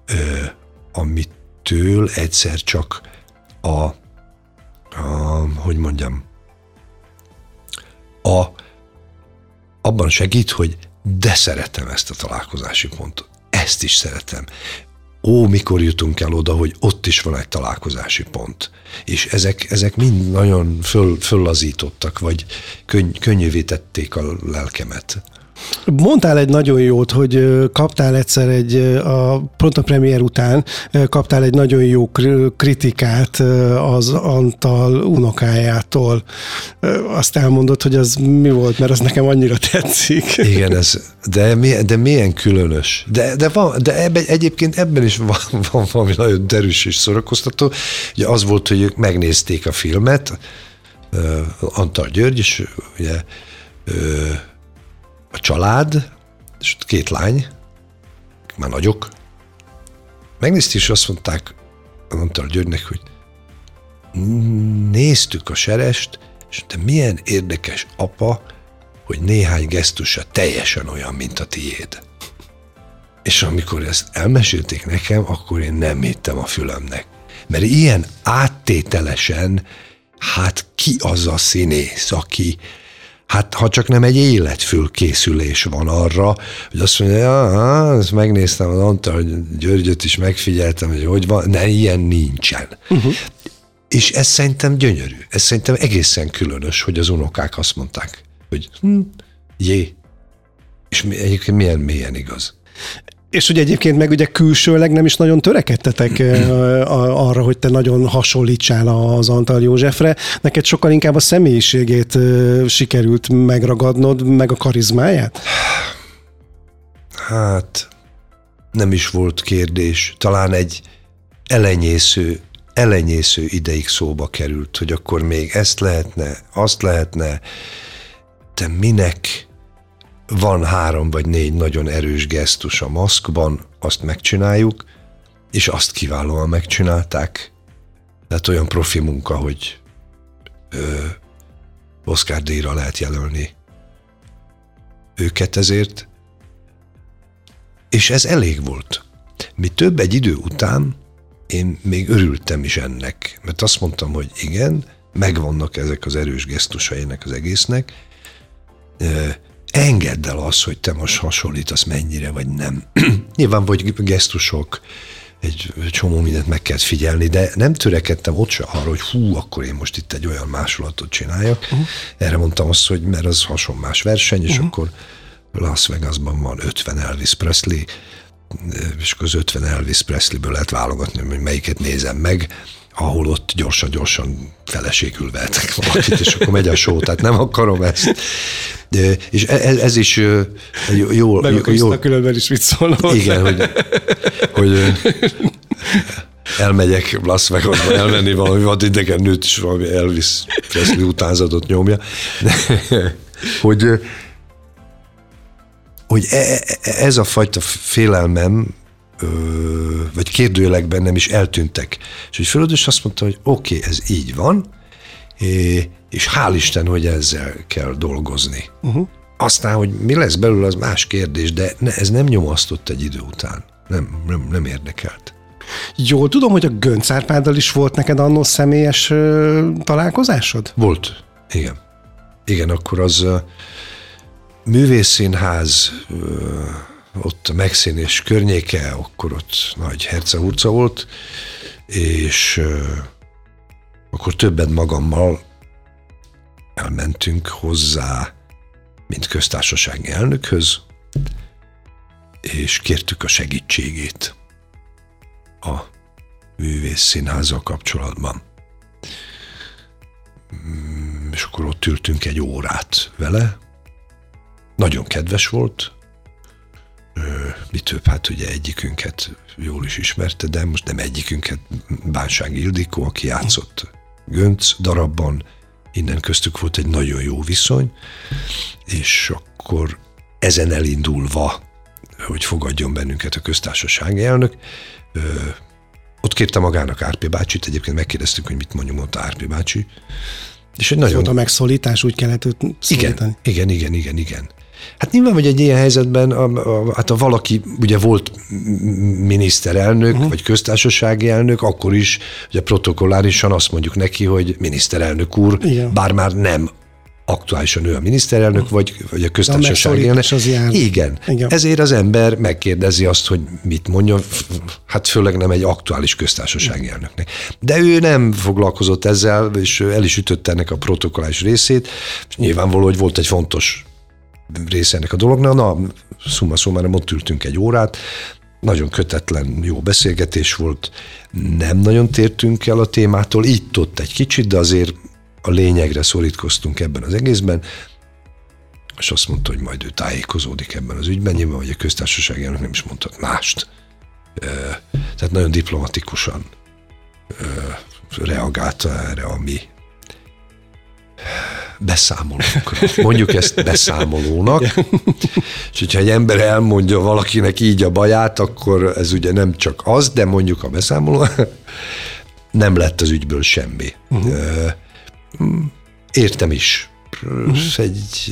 Ö, amitől egyszer csak a, a hogy mondjam, a, abban segít, hogy de szeretem ezt a találkozási pontot. Ezt is szeretem. Ó, mikor jutunk el oda, hogy ott is van egy találkozási pont. És ezek, ezek mind nagyon föl, föllazítottak, vagy könny, könnyűvé tették a lelkemet. Mondtál egy nagyon jót, hogy kaptál egyszer egy, a, pont a premier után kaptál egy nagyon jó kritikát az Antal unokájától. Azt elmondod, hogy az mi volt, mert az nekem annyira tetszik. Igen, ez, de, de milyen különös. De, de, van, de ebben, egyébként ebben is van, van valami nagyon derűs és szórakoztató. Ugye az volt, hogy ők megnézték a filmet, Antal György, és ugye a család, és két lány, már nagyok, megnézték, és azt mondták, mondta a Györgynek, hogy néztük a serest, és te milyen érdekes apa, hogy néhány gesztusa teljesen olyan, mint a tiéd. És amikor ezt elmesélték nekem, akkor én nem hittem a fülemnek. Mert ilyen áttételesen, hát ki az a színész, aki, Hát ha csak nem egy életfülkészülés van arra, hogy azt mondja, ja, ezt megnéztem az Antal Györgyöt is megfigyeltem, hogy hogy van, ne, ilyen nincsen. Uh-huh. És ez szerintem gyönyörű. Ez szerintem egészen különös, hogy az unokák azt mondták, hogy hm, jé. És egyébként milyen mélyen igaz. És ugye egyébként meg ugye külsőleg nem is nagyon törekedtetek arra, hogy te nagyon hasonlítsál az Antal Józsefre. Neked sokkal inkább a személyiségét sikerült megragadnod, meg a karizmáját? Hát nem is volt kérdés. Talán egy elenyésző, elenyésző ideig szóba került, hogy akkor még ezt lehetne, azt lehetne, te minek van három vagy négy nagyon erős gesztus a maszkban, azt megcsináljuk, és azt kiválóan megcsinálták. Tehát olyan profi munka, hogy ö, Oscar díjra lehet jelölni őket ezért, és ez elég volt. Mi több egy idő után én még örültem is ennek, mert azt mondtam, hogy igen, megvannak ezek az erős gesztusainak az egésznek, engedd el azt, hogy te most hasonlítasz mennyire, vagy nem. Nyilván vagy gesztusok, egy csomó mindent meg kell figyelni, de nem törekedtem ott se arra, hogy hú, akkor én most itt egy olyan másolatot csináljak. Uh-huh. Erre mondtam azt, hogy mert az hasonlás verseny, és uh-huh. akkor Las Vegasban van 50 Elvis Presley, és az 50 Elvis Presley-ből lehet válogatni, hogy melyiket nézem meg, ahol ott gyorsan-gyorsan feleségül vehetek valakit, és akkor megy a só, tehát nem akarom ezt. De, és ez, ez is jól... Meg jól különben is szólnom. Igen, hogy, hogy elmegyek Las Vegasba elmenni valami vadidegen nőt is valami Elvis Presley utánzatot nyomja. De, hogy, hogy e, e, ez a fajta félelmem, vagy kérdőjelek bennem is eltűntek. És hogy Fölöd is azt mondta, hogy oké, okay, ez így van, és hál' Isten, hogy ezzel kell dolgozni. Uh-huh. Aztán, hogy mi lesz belőle, az más kérdés, de ne, ez nem nyomasztott egy idő után. Nem, nem, nem érdekelt. Jól tudom, hogy a Gönc Árpáddal is volt neked annó személyes ö, találkozásod? Volt, igen. Igen, akkor az uh, művészszínház, ö, ott a megszínés környéke, akkor ott nagy hercehurca volt, és akkor többet magammal elmentünk hozzá, mint köztársasági elnökhöz, és kértük a segítségét a művész színházzal kapcsolatban. Mm, és akkor ott ültünk egy órát vele. Nagyon kedves volt. Mi több, hát ugye egyikünket jól is ismerte, de most nem egyikünket, Bánság Ildikó, aki játszott Gönc darabban, innen köztük volt egy nagyon jó viszony, és akkor ezen elindulva, hogy fogadjon bennünket a köztársasági elnök, ott kérte magának Árpi bácsit, egyébként megkérdeztük, hogy mit mondjuk mondta Árpi bácsi. És egy nagyon... Volt a megszólítás, úgy kellett őt szólítani. Igen, igen, igen, igen, igen. Hát nyilván, hogy egy ilyen helyzetben, a, a, hát a valaki ugye volt miniszterelnök, uh-huh. vagy köztársasági elnök, akkor is ugye protokollárisan azt mondjuk neki, hogy miniszterelnök úr, Igen. bár már nem aktuálisan ő a miniszterelnök, vagy, vagy a köztársasági elnök. Az jár. Igen. Igen. Ezért az ember megkérdezi azt, hogy mit mondjon, hát főleg nem egy aktuális köztársasági elnöknek. De ő nem foglalkozott ezzel, és el is ütötte ennek a protokollális részét. Nyilvánvaló, hogy volt egy fontos része ennek a dolognak. Na, szumma szumára ott ültünk egy órát, nagyon kötetlen, jó beszélgetés volt, nem nagyon tértünk el a témától, itt ott egy kicsit, de azért a lényegre szorítkoztunk ebben az egészben, és azt mondta, hogy majd ő tájékozódik ebben az ügyben, nyilván, hogy a köztársaság elnök nem is mondhat mást. Tehát nagyon diplomatikusan reagálta erre a mi beszámolókra. Mondjuk ezt beszámolónak. És hogyha egy ember elmondja valakinek így a baját, akkor ez ugye nem csak az, de mondjuk a beszámoló, nem lett az ügyből semmi. Uh-huh. Értem is. Uh-huh. Egy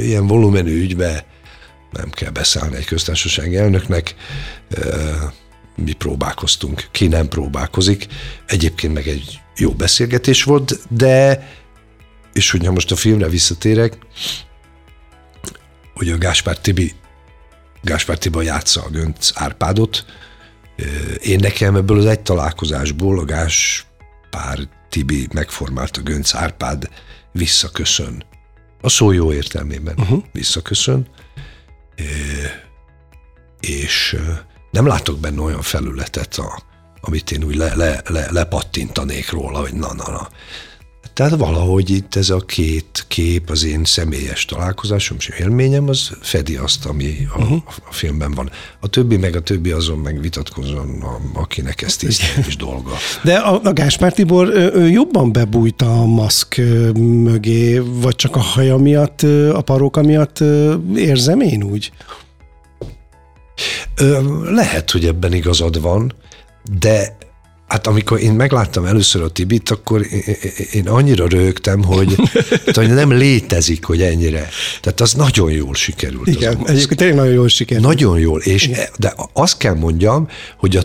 ilyen volumenű ügybe nem kell beszállni egy köztársaság elnöknek. Mi próbálkoztunk, ki nem próbálkozik. Egyébként meg egy jó beszélgetés volt, de és hogyha most a filmre visszatérek, hogy a Gáspár Tibi Gáspár Tiba játsza a Gönc Árpádot, én nekem ebből az egy találkozásból a Gáspár Tibi megformálta Gönc Árpád visszaköszön. A szó jó értelmében uh-huh. visszaköszön. És nem látok benne olyan felületet, a, amit én úgy le, le, le, lepattintanék róla, hogy na, na, na. Tehát valahogy itt ez a két kép, az én személyes találkozásom és élményem, az fedi azt, ami a, uh-huh. a filmben van. A többi, meg a többi azon meg vitatkozom, akinek ez is dolga. De a, a Gáspár Tibor ő jobban bebújt a maszk mögé, vagy csak a haja miatt, a paróka miatt érzem én úgy? Lehet, hogy ebben igazad van, de Hát amikor én megláttam először a Tibit, akkor én annyira rögtem, hogy, hogy nem létezik, hogy ennyire. Tehát az nagyon jól sikerült. Igen, az egyébként tényleg nagyon jól sikerült. Nagyon jól, és Igen. de azt kell mondjam, hogy a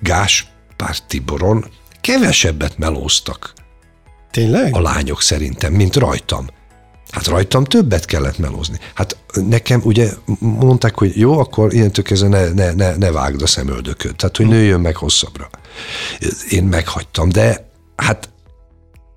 Gáspár Tiboron kevesebbet melóztak. Tényleg? A lányok szerintem, mint rajtam. Hát rajtam többet kellett melózni. Hát nekem ugye mondták, hogy jó, akkor ilyen kezdve ne, ne, ne, ne vágd a szemöldököt, tehát hogy nőjön meg hosszabbra. Én meghagytam, de hát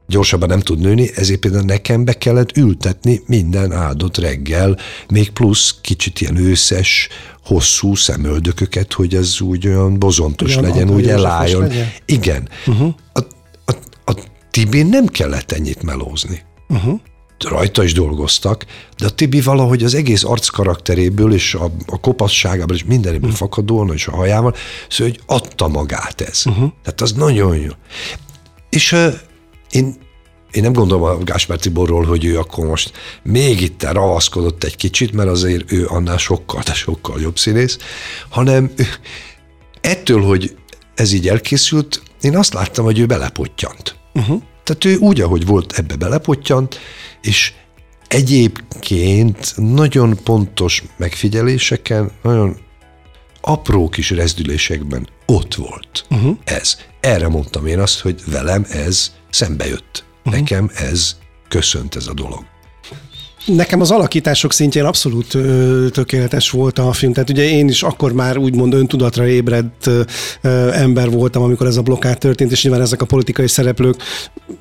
gyorsabban nem tud nőni, ezért például nekem be kellett ültetni minden áldott reggel, még plusz kicsit ilyen őszes, hosszú szemöldököket, hogy ez úgy olyan bozontos Ugyan, legyen, úgy elálljon. Legyen? Igen. Uh-huh. A, a, a Tibén nem kellett ennyit melózni. Uh-huh. Rajta is dolgoztak, de a Tibi valahogy az egész arc karakteréből és a, a kopasságából és mindenéből uh-huh. fakadóan, és a hajával, szóval, hogy adta magát ez. Uh-huh. Tehát az nagyon jó. És uh, én, én nem gondolom a Gáspár Tiborról, hogy ő akkor most még itt ravaszkodott egy kicsit, mert azért ő annál sokkal, de sokkal jobb színész, hanem ettől, hogy ez így elkészült, én azt láttam, hogy ő belepottyant. Uh-huh. Tehát ő úgy, ahogy volt, ebbe belepottyant, és egyébként nagyon pontos megfigyeléseken, nagyon apró kis rezdülésekben ott volt uh-huh. ez. Erre mondtam én azt, hogy velem ez szembe jött. Uh-huh. Nekem ez köszönt ez a dolog. Nekem az alakítások szintjén abszolút ö, tökéletes volt a film. Tehát ugye én is akkor már úgymond öntudatra ébredt ö, ember voltam, amikor ez a blokkád történt, és nyilván ezek a politikai szereplők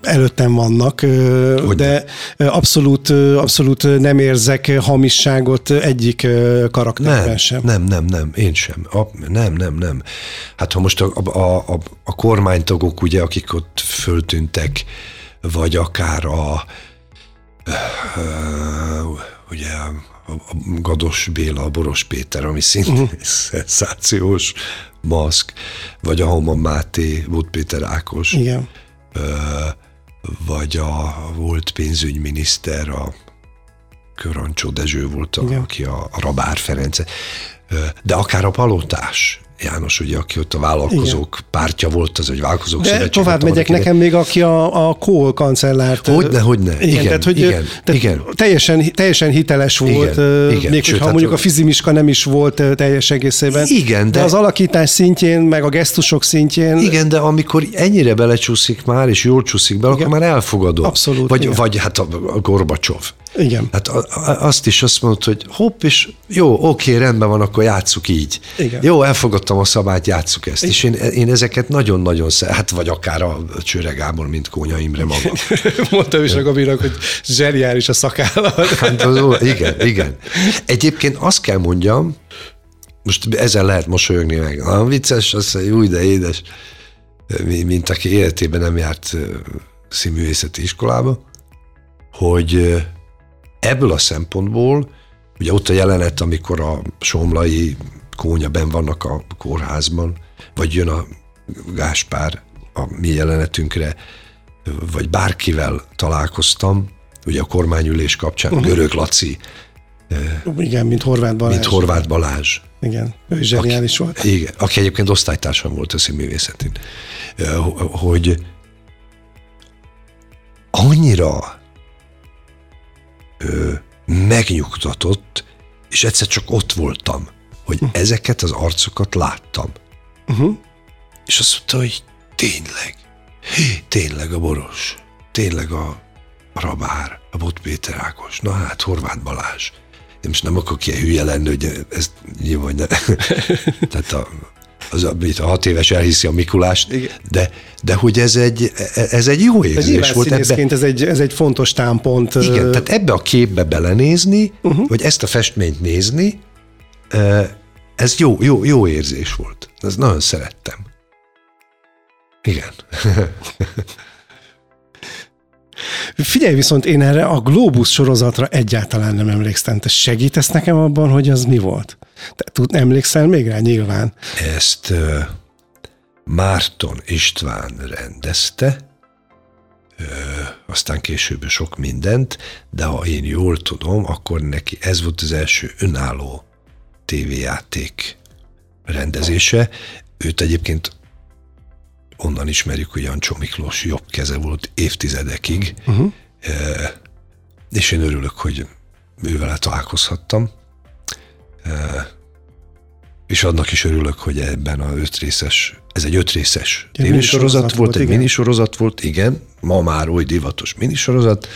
előttem vannak, ö, de abszolút, abszolút nem érzek hamisságot egyik karakterben nem, sem. Nem, nem, nem, én sem. A, nem, nem, nem. Hát ha most a, a, a, a kormánytagok, ugye, akik ott föltűntek, vagy akár a ugye a Gados Béla, a Boros Péter, ami szintén uh-huh. szenzációs maszk, vagy a Homan Máté, Bud Péter Ákos, Igen. vagy a volt pénzügyminiszter, a Körancsó Dezső volt, a, aki a, a Rabár Ferenc, de akár a palotás, János, ugye, aki ott a vállalkozók Igen. pártja volt, az egy vállalkozók De tovább megyek, nekem még aki a, a Kohl kancellárt. Hogyne, hogyne. Igen, igen, tehát, hogy igen, tehát igen. Teljesen, teljesen hiteles volt, igen, igen. még Sőt, ha hát mondjuk a fizimiska nem is volt teljes egészében. Igen, de, de az alakítás szintjén, meg a gesztusok szintjén. Igen, de amikor ennyire belecsúszik már, és jól csúszik be, igen. akkor már elfogadom. Abszolút. Vagy, igen. vagy hát a, a Gorbacsov. Igen. Hát azt is azt mondta, hogy hopp, és jó, oké, rendben van, akkor játsszuk így. Igen. Jó, elfogadtam a szabályt, játsszuk ezt. Igen. És én, én ezeket nagyon-nagyon szeretem, hát vagy akár a Csőre Gábor, mint Kónya Imre maga. Mondtam is a Gabinak, hogy zseniális a szakállat. Hát az, igen, igen. Egyébként azt kell mondjam, most ezzel lehet mosolyogni meg. A vicces, azt mondja, új, de édes, mint aki életében nem járt színművészeti iskolába, hogy Ebből a szempontból, ugye ott a jelenet, amikor a somlai kónya ben vannak a kórházban, vagy jön a Gáspár a mi jelenetünkre, vagy bárkivel találkoztam, ugye a kormányülés kapcsán, uh-huh. Görög Laci. Igen, mint Horváth Balázs. Mint Horváth Balázs. Igen, ő is zseniális aki, volt. Igen, aki egyébként osztálytársam volt a színművészetén. Hogy annyira ö, megnyugtatott, és egyszer csak ott voltam, hogy uh. ezeket az arcokat láttam. Uh-huh. És azt mondta, hogy tényleg, tényleg a Boros, tényleg a, a Rabár, a Bot Péter Ákos, na hát Horváth Balázs. Én most nem akarok ilyen hülye lenni, hogy ez nyilván ne. Tehát a, az, amit a hat éves elhiszi a Mikulást, Igen. de, de hogy ez egy, ez egy jó érzés ez volt. Ebbe, ez, egy, ez egy fontos támpont. Igen, tehát ebbe a képbe belenézni, uh-huh. vagy ezt a festményt nézni, ez jó, jó, jó érzés volt. Ez nagyon szerettem. Igen. Figyelj, viszont én erre a Globus sorozatra egyáltalán nem emlékszem. Te segítesz nekem abban, hogy az mi volt? Te tud, emlékszel még rá nyilván? Ezt uh, Márton István rendezte, aztán később sok mindent, de ha én jól tudom, akkor neki ez volt az első önálló tévéjáték rendezése. Őt egyébként onnan ismerjük, hogy Jancsó Miklós jobb keze volt évtizedekig, uh-huh. e, és én örülök, hogy ővel találkozhattam. E, és annak is örülök, hogy ebben a öt részes, ez egy öt részes tévésorozat volt, egy minisorozat volt, igen, ma már oly divatos minisorozat,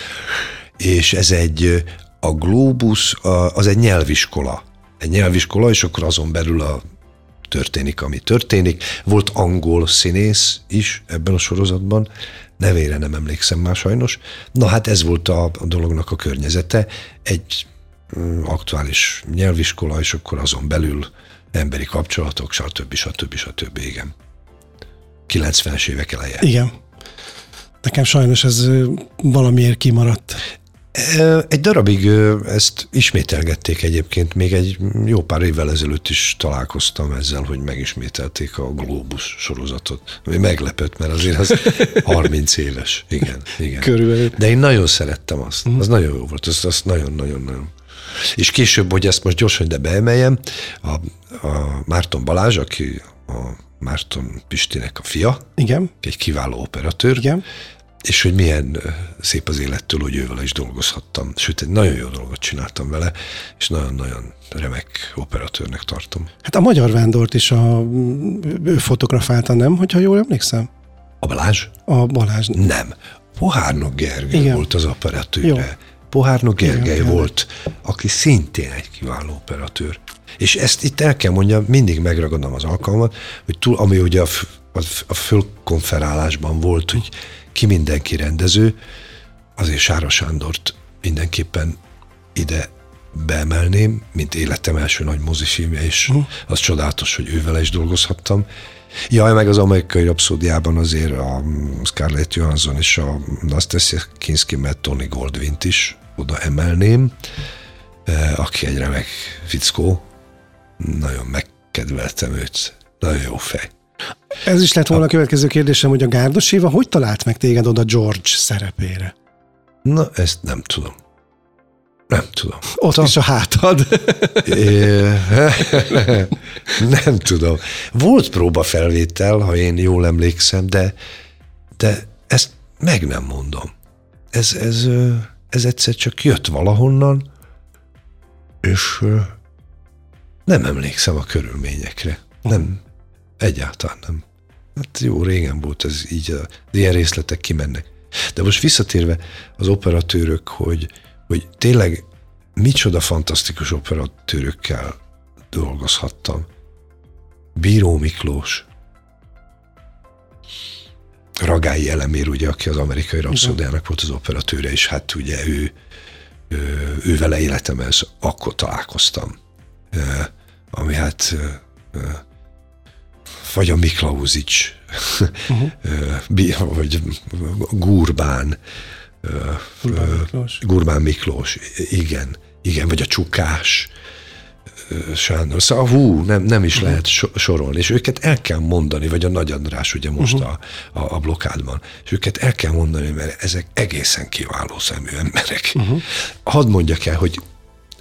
és ez egy, a Globus, az egy nyelviskola. Egy nyelviskola, és akkor azon belül a történik, ami történik. Volt angol színész is ebben a sorozatban, nevére nem emlékszem már sajnos. Na hát ez volt a, a dolognak a környezete. Egy mm, aktuális nyelviskola, és akkor azon belül emberi kapcsolatok, stb. stb. stb. Igen. 90-es évek eleje. Igen. Nekem sajnos ez valamiért kimaradt. Egy darabig ezt ismételgették egyébként, még egy jó pár évvel ezelőtt is találkoztam ezzel, hogy megismételték a Globus sorozatot. Ami meglepett, mert azért az 30 éves. Igen, igen. Körülbelül. De én nagyon szerettem azt. Az nagyon jó volt, azt, azt nagyon-nagyon-nagyon. És később, hogy ezt most gyorsan de beemeljem, a, a Márton Balázs, aki a Márton Pistinek a fia, Igen, egy kiváló operatőr, igen. És hogy milyen szép az élettől, hogy ővel is dolgozhattam. Sőt, egy nagyon jó dolgot csináltam vele, és nagyon-nagyon remek operatőrnek tartom. Hát a Magyar Vándort is a, ő fotografálta, nem? Hogyha jól emlékszem? A Balázs? A Balázs. Nem. Pohárnok Gergely Igen. volt az operatőre. Jó. Pohárnok Gergely Igen, volt, aki szintén egy kiváló operatőr. És ezt itt el kell mondjam, mindig megragadom az alkalmat, hogy túl, ami ugye a, a, a fölkonferálásban volt, hogy ki mindenki rendező, azért Sára Sándort mindenképpen ide beemelném, mint életem első nagy mozifilmje, és az csodálatos, hogy ővel is dolgozhattam. Jaj, meg az amerikai rapszódiában azért a Scarlett Johansson és a Nastasia Kinski, mert Tony Goldwyn-t is oda emelném, eh, aki egy remek fickó. Nagyon megkedveltem őt. Nagyon jó fej. Ez is lett volna a következő kérdésem, hogy a Gárdos Éva hogy talált meg téged oda George szerepére? Na, ezt nem tudom. Nem tudom. Ott is a hátad. É, nem tudom. Volt próbafelvétel, ha én jól emlékszem, de, de ezt meg nem mondom. Ez, ez, ez egyszer csak jött valahonnan, és nem emlékszem a körülményekre. Nem, egyáltalán nem. Hát jó, régen volt ez így, az ilyen részletek kimennek. De most visszatérve az operatőrök, hogy, hogy tényleg micsoda fantasztikus operatőrökkel dolgozhattam. Bíró Miklós, Ragályi Elemér, ugye, aki az amerikai rapszódiának volt az operatőre, és hát ugye ő, ő, ő vele életemhez akkor találkoztam. Ami hát vagy a Miklauzics, uh-huh. vagy Gurbán, Gurbán Miklós. Gurbán Miklós, igen, igen, vagy a Csukás, Sándor. Szóval hú, nem, nem is uh-huh. lehet so- sorolni, és őket el kell mondani, vagy a Nagy András ugye most uh-huh. a, a, a blokádban, és őket el kell mondani, mert ezek egészen kiváló szemű emberek. Uh-huh. Hadd mondjak el, hogy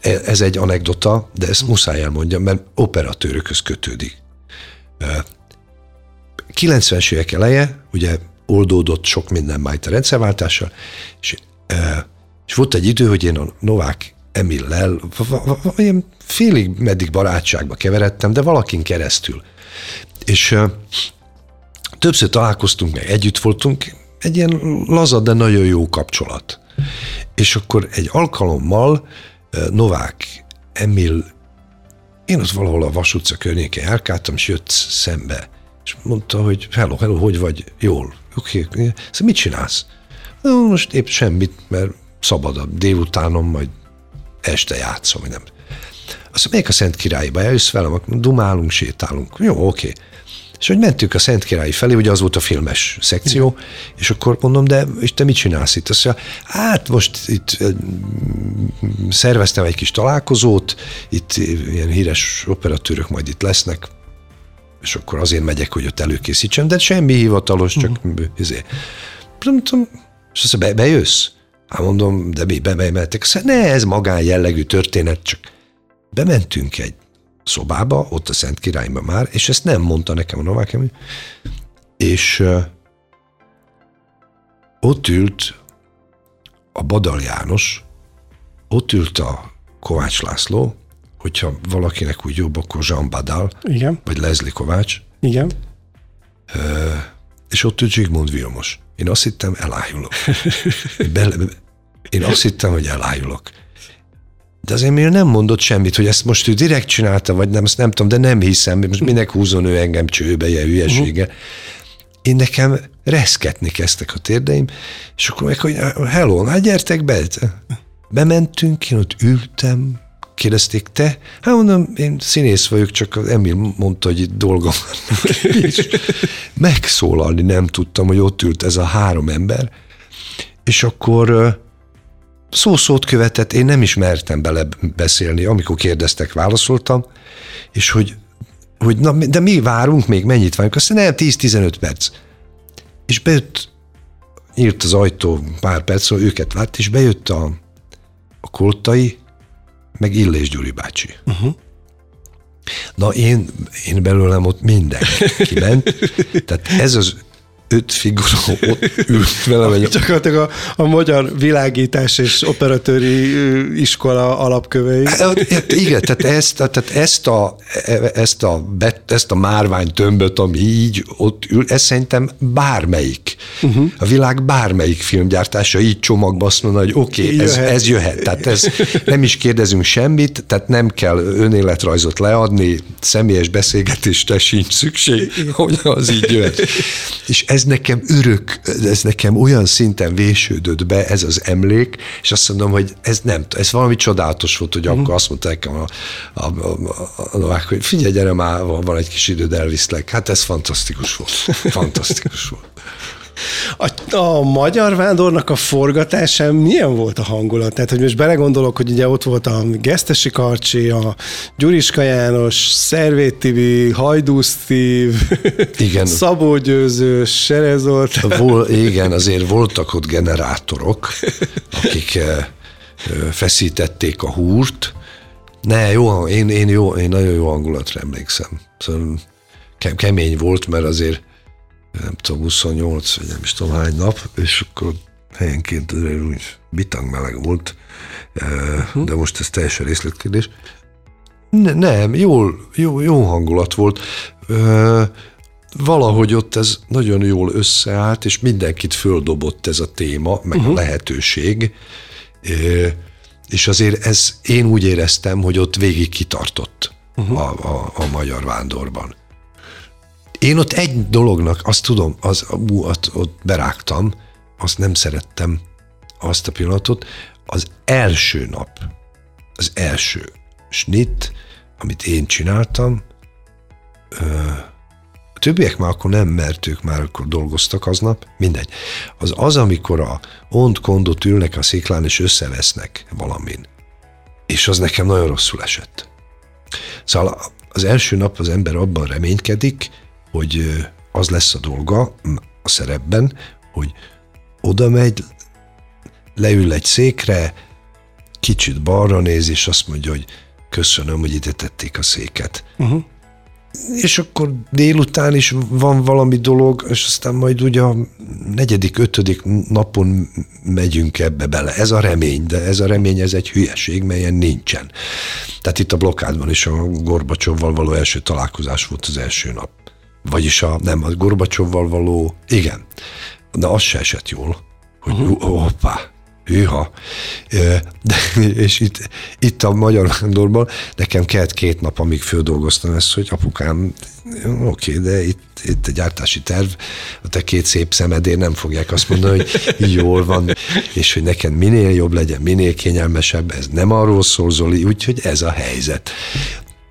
e- ez egy anekdota, de ezt muszáj elmondjam, mert operatőrökhöz kötődik. 90-es évek eleje, ugye oldódott sok minden itt a rendszerváltással, és, és volt egy idő, hogy én a Novák Emillel ilyen félig meddig barátságba keveredtem, de valakin keresztül. És többször találkoztunk, meg együtt voltunk, egy ilyen laza, de nagyon jó kapcsolat. És akkor egy alkalommal Novák Emil én ott valahol a Vas utca környékén járkáltam, és jött szembe, és mondta, hogy hello, hello, hogy vagy? Jól. Oké, okay. szóval mit csinálsz? No, most épp semmit, mert szabad a délutánom, majd este játszom, vagy nem. Azt mondja, melyik a Szent Királyba? Eljössz velem, dumálunk, sétálunk. Jó, oké. Okay. És hogy mentünk a Szent Király felé, ugye az volt a filmes szekció, és akkor mondom, de és te mit csinálsz itt? Azt mondja, hát most itt szerveztem egy kis találkozót, itt ilyen híres operatőrök majd itt lesznek, és akkor azért megyek, hogy ott előkészítsem, de semmi hivatalos, csak uh-huh. ezért. Nem tudom, és azt be, bejössz? Hát mondom, de mi bemehetek? Mondja, ne, ez magán jellegű történet, csak bementünk egy szobába, ott a Szent Királyban már, és ezt nem mondta nekem a Novák és uh, ott ült a Badal János, ott ült a Kovács László, hogyha valakinek úgy jobb, akkor Jean Badal, Igen, vagy Leslie Kovács, igen. és ott ült Zsigmond Vilmos. Én azt hittem, elájulok. Én, bele, én azt hittem, hogy elájulok. De az Emil nem mondott semmit, hogy ezt most ő direkt csinálta, vagy nem, ezt nem tudom, de nem hiszem, most minek húzon ő engem csőbe, ilyen hülyesége. Én nekem reszketni kezdtek a térdeim, és akkor meg, hogy hello, hát gyertek be. Bementünk, én ott ültem, kérdezték, te? Hát mondom, én színész vagyok, csak Emil mondta, hogy itt dolgom. És Megszólalni nem tudtam, hogy ott ült ez a három ember, és akkor szó-szót követett, én nem is mertem bele beszélni, amikor kérdeztek, válaszoltam, és hogy, hogy na, de mi várunk még, mennyit várunk? Aztán nem, 10-15 perc. És bejött, nyílt az ajtó pár perc, őket várt, és bejött a, a koltai, meg Illés Gyuri bácsi. Uh-huh. Na én, én belőlem ott minden kiment. Tehát ez az öt figura ott ült velem. Egy... Csak a, a magyar világítás és operatőri iskola alapkövei. Igen, tehát ezt, tehát ezt a, ezt a, ezt a márvány tömböt, ami így ott ül, ez szerintem bármelyik, uh-huh. a világ bármelyik filmgyártása így csomagba azt mondja, hogy oké, okay, ez, ez jöhet. Tehát ez, nem is kérdezünk semmit, tehát nem kell önéletrajzot leadni, személyes beszélgetésre sincs szükség, hogy az így jöhet. És ez nekem örök, ez nekem olyan szinten vésődött be ez az emlék, és azt mondom, hogy ez nem, ez valami csodálatos volt, hogy mm. akkor azt mondta nekem a, a, a, a, a hogy figyelj, gyere már, van, van egy kis időd, elviszlek. Hát ez fantasztikus volt. Fantasztikus volt. A, a magyar vándornak a forgatásán milyen volt a hangulat? Tehát, hogy most belegondolok, hogy ugye ott volt a Gesztesi Karcsi, a Gyuriska János, Szervét Tibi, Hajdú Steve, igen. Szabó Győző, Serezolt. Vol, igen, azért voltak ott generátorok, akik eh, feszítették a húrt. Ne, jó, én, én, jó, én nagyon jó hangulatra emlékszem. Szóval kemény volt, mert azért nem tudom, 28, vagy nem is tudom hány nap, és akkor helyenként úgy bitang meleg volt, de most ez teljesen részletkérdés. Ne, nem, jól, jó, jó hangulat volt. Valahogy ott ez nagyon jól összeállt, és mindenkit földobott ez a téma, meg uh-huh. a lehetőség. És azért ez, én úgy éreztem, hogy ott végig kitartott uh-huh. a, a, a magyar vándorban. Én ott egy dolognak, azt tudom, az, ú, ott, ott berágtam, azt nem szerettem, azt a pillanatot, az első nap, az első snit, amit én csináltam, a többiek már akkor nem, mert ők már akkor dolgoztak aznap, mindegy. Az az, amikor a ont kondot ülnek a sziklán és összevesznek valamin. És az nekem nagyon rosszul esett. Szóval az első nap az ember abban reménykedik, hogy az lesz a dolga a szerepben, hogy oda megy, leül egy székre, kicsit balra néz, és azt mondja, hogy köszönöm, hogy ide tették a széket. Uh-huh. És akkor délután is van valami dolog, és aztán majd ugye a negyedik, ötödik napon megyünk ebbe bele. Ez a remény, de ez a remény, ez egy hülyeség, melyen nincsen. Tehát itt a blokkádban is a Gorbacsovval való első találkozás volt az első nap. Vagyis a, nem, a Gorbacsovval való, igen, de az se esett jól, hogy uh-huh. hoppá, hűha. De, és itt, itt a Magyar Vándorban nekem kellett két nap, amíg földolgoztam ezt, hogy apukám, oké, de itt, itt a gyártási terv, a te két szép szemedért nem fogják azt mondani, hogy jól van, és hogy neked minél jobb legyen, minél kényelmesebb, ez nem arról szól, Zoli, úgyhogy ez a helyzet.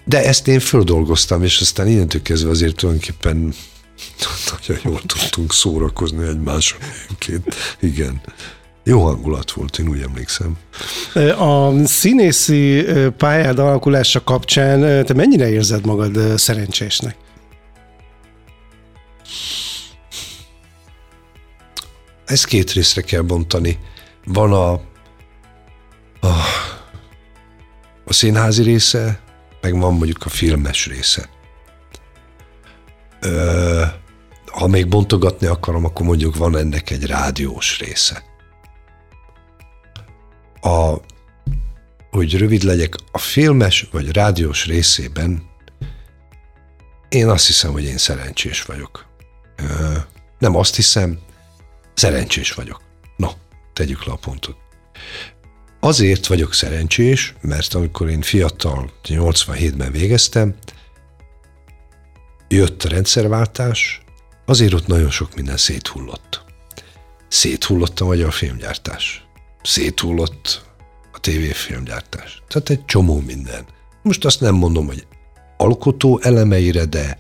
De ezt én földolgoztam, és aztán innentől kezdve azért tulajdonképpen nagyon jól tudtunk szórakozni egymáson Igen. Jó hangulat volt, én úgy emlékszem. A színészi pályád alakulása kapcsán te mennyire érzed magad szerencsésnek? Ezt két részre kell bontani. Van a, a, a színházi része, meg van mondjuk a filmes része. Ö, ha még bontogatni akarom, akkor mondjuk van ennek egy rádiós része. A, hogy rövid legyek, a filmes vagy rádiós részében én azt hiszem, hogy én szerencsés vagyok. Ö, nem azt hiszem, szerencsés vagyok. No, tegyük le a pontot. Azért vagyok szerencsés, mert amikor én fiatal, 87-ben végeztem, jött a rendszerváltás, azért ott nagyon sok minden széthullott. Széthullott a magyar filmgyártás. Széthullott a tévéfilmgyártás. Tehát egy csomó minden. Most azt nem mondom, hogy alkotó elemeire, de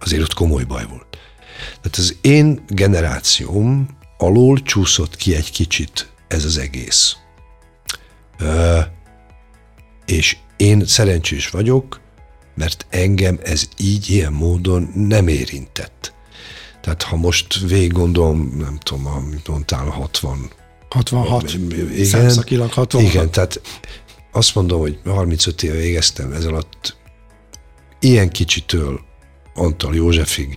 azért ott komoly baj volt. Tehát az én generációm alól csúszott ki egy kicsit ez az egész És én szerencsés vagyok, mert engem ez így, ilyen módon nem érintett. Tehát ha most végig gondolom, nem tudom, amit mondtál, 60 66. Igen, Szemszakilag 66. Igen, tehát azt mondom, hogy 35 éve végeztem ez alatt ilyen kicsitől Antal Józsefig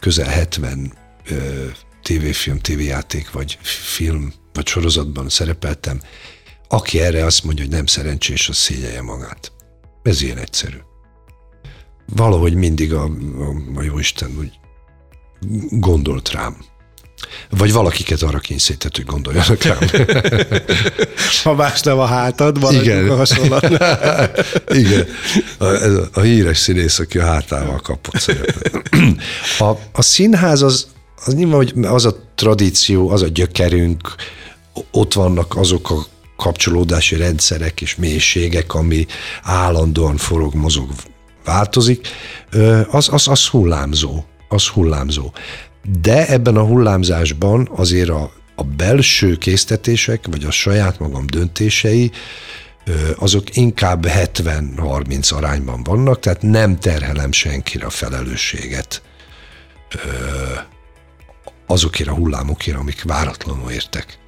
közel 70 ö, tévéfilm, tévéjáték, vagy film, vagy sorozatban szerepeltem. Aki erre azt mondja, hogy nem szerencsés, az szégyelje magát. Ez ilyen egyszerű. Valahogy mindig a, a, a Jóisten úgy gondolt rám. Vagy valakiket arra kényszerített, hogy gondoljanak rám. ha más nem a hátad, maradjunk a hasonlat. Igen. A, ez a, a híres színész, aki a hátával kapott szerepet. A, a színház az, az nyilván, hogy az a tradíció, az a gyökerünk, ott vannak azok a kapcsolódási rendszerek és mélységek, ami állandóan forog, mozog, változik, az, az, az hullámzó. Az hullámzó. De ebben a hullámzásban azért a, a belső késztetések, vagy a saját magam döntései, azok inkább 70-30 arányban vannak, tehát nem terhelem senkire a felelősséget azokért a hullámokért, amik váratlanul értek.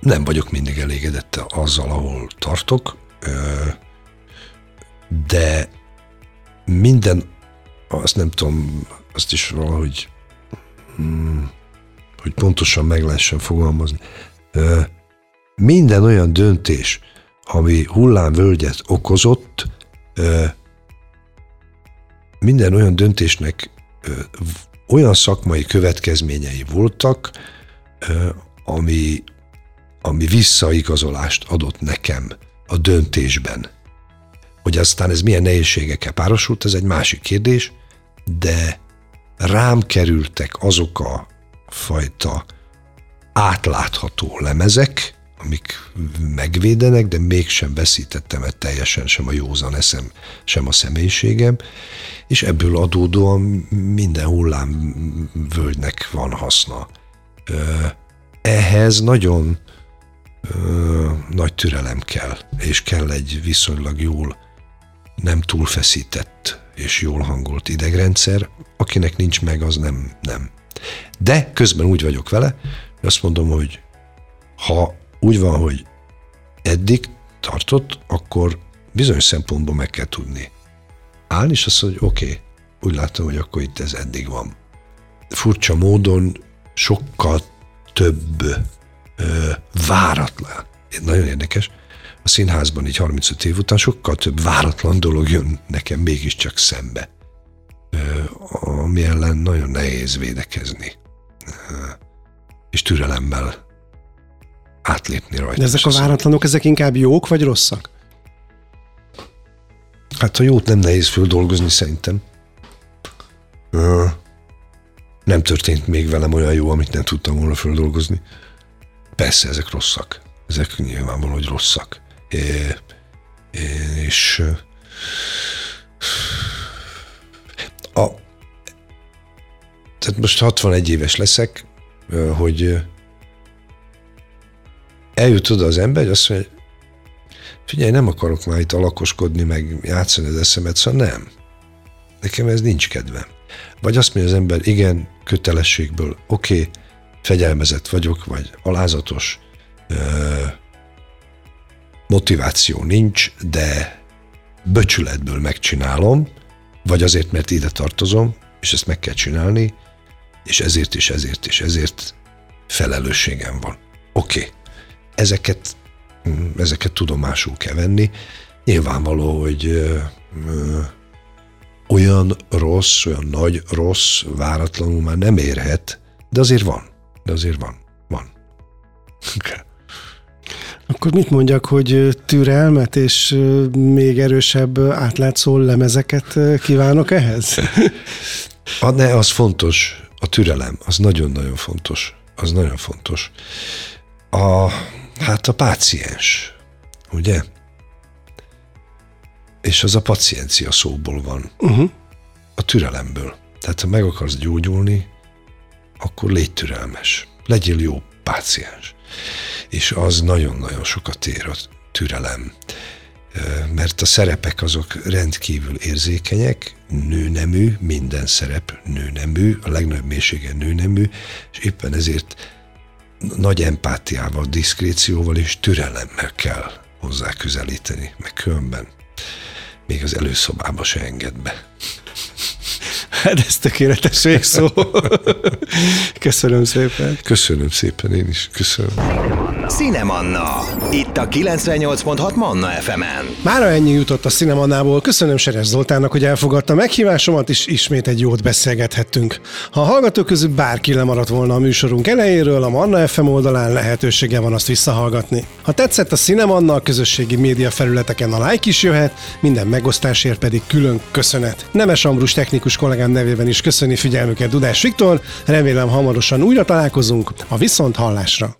Nem vagyok mindig elégedett azzal, ahol tartok, de minden, azt nem tudom, azt is valahogy, hmm, hogy pontosan meg lehessen fogalmazni. Minden olyan döntés, ami hullámvölgyet okozott, minden olyan döntésnek olyan szakmai következményei voltak, ami, ami visszaigazolást adott nekem a döntésben. Hogy aztán ez milyen nehézségekkel párosult, ez egy másik kérdés, de rám kerültek azok a fajta átlátható lemezek, amik megvédenek, de mégsem veszítettem el teljesen sem a józan eszem, sem a személyiségem, és ebből adódóan minden hullámvölgynek van haszna. Ehhez nagyon nagy türelem kell, és kell egy viszonylag jól nem túlfeszített és jól hangolt idegrendszer, akinek nincs meg, az nem, nem. De közben úgy vagyok vele, hogy azt mondom, hogy ha úgy van, hogy eddig tartott, akkor bizonyos szempontból meg kell tudni állni, és azt mondja, hogy oké, okay, úgy látom, hogy akkor itt ez eddig van. Furcsa módon sokkal több ö, váratlan, nagyon érdekes, a színházban így 35 év után sokkal több váratlan dolog jön nekem mégiscsak szembe, ö, ami ellen nagyon nehéz védekezni, ö, és türelemmel átlépni rajta. De ezek a váratlanok, ezek inkább jók vagy rosszak? Hát a jót nem nehéz földolgozni szerintem. Nem történt még velem olyan jó, amit nem tudtam volna földolgozni. Persze, ezek rosszak. Ezek nyilvánvaló, hogy rosszak. É, és a, tehát most 61 éves leszek, hogy eljut oda az ember, hogy azt mondja, figyelj, nem akarok már itt alakoskodni, meg játszani az eszemet, szóval nem. Nekem ez nincs kedvem. Vagy azt mondja az ember, igen, kötelességből, oké, okay, fegyelmezett vagyok, vagy alázatos, motiváció nincs, de böcsületből megcsinálom, vagy azért, mert ide tartozom, és ezt meg kell csinálni, és ezért is, ezért is, ezért felelősségem van. Oké, okay. ezeket ezeket tudomásul kell venni. Nyilvánvaló, hogy ö, ö, olyan rossz, olyan nagy rossz váratlanul már nem érhet, de azért van. De azért van. Van. Akkor mit mondjak, hogy türelmet és még erősebb átlátszó lemezeket kívánok ehhez? A, ne, az fontos. A türelem, az nagyon-nagyon fontos. Az nagyon fontos. A, Hát a páciens, ugye? És az a paciencia szóból van. Uh-huh. A türelemből. Tehát ha meg akarsz gyógyulni, akkor légy türelmes. Legyél jó páciens. és az nagyon-nagyon sokat ér a türelem mert a szerepek azok rendkívül érzékenyek, nőnemű, minden szerep nőnemű, a legnagyobb mélysége nőnemű, és éppen ezért nagy empátiával, diszkrécióval és türelemmel kell hozzá közelíteni, meg különben még az előszobába se enged be. Hát ez tökéletes szó. Köszönöm szépen. Köszönöm szépen, én is köszönöm. Cinemanna. Itt a 98.6 Manna FM-en. Mára ennyi jutott a Cinemannából. Köszönöm Seres Zoltánnak, hogy elfogadta meghívásomat, és ismét egy jót beszélgethettünk. Ha a hallgatók közül bárki lemaradt volna a műsorunk elejéről, a Manna FM oldalán lehetősége van azt visszahallgatni. Ha tetszett a Cinemanna, a közösségi média felületeken a like is jöhet, minden megosztásért pedig külön köszönet. Nemes Ambrus technikus kollégám nevében is köszöni figyelmüket Dudás Viktor, remélem hamarosan újra találkozunk a Viszont hallásra.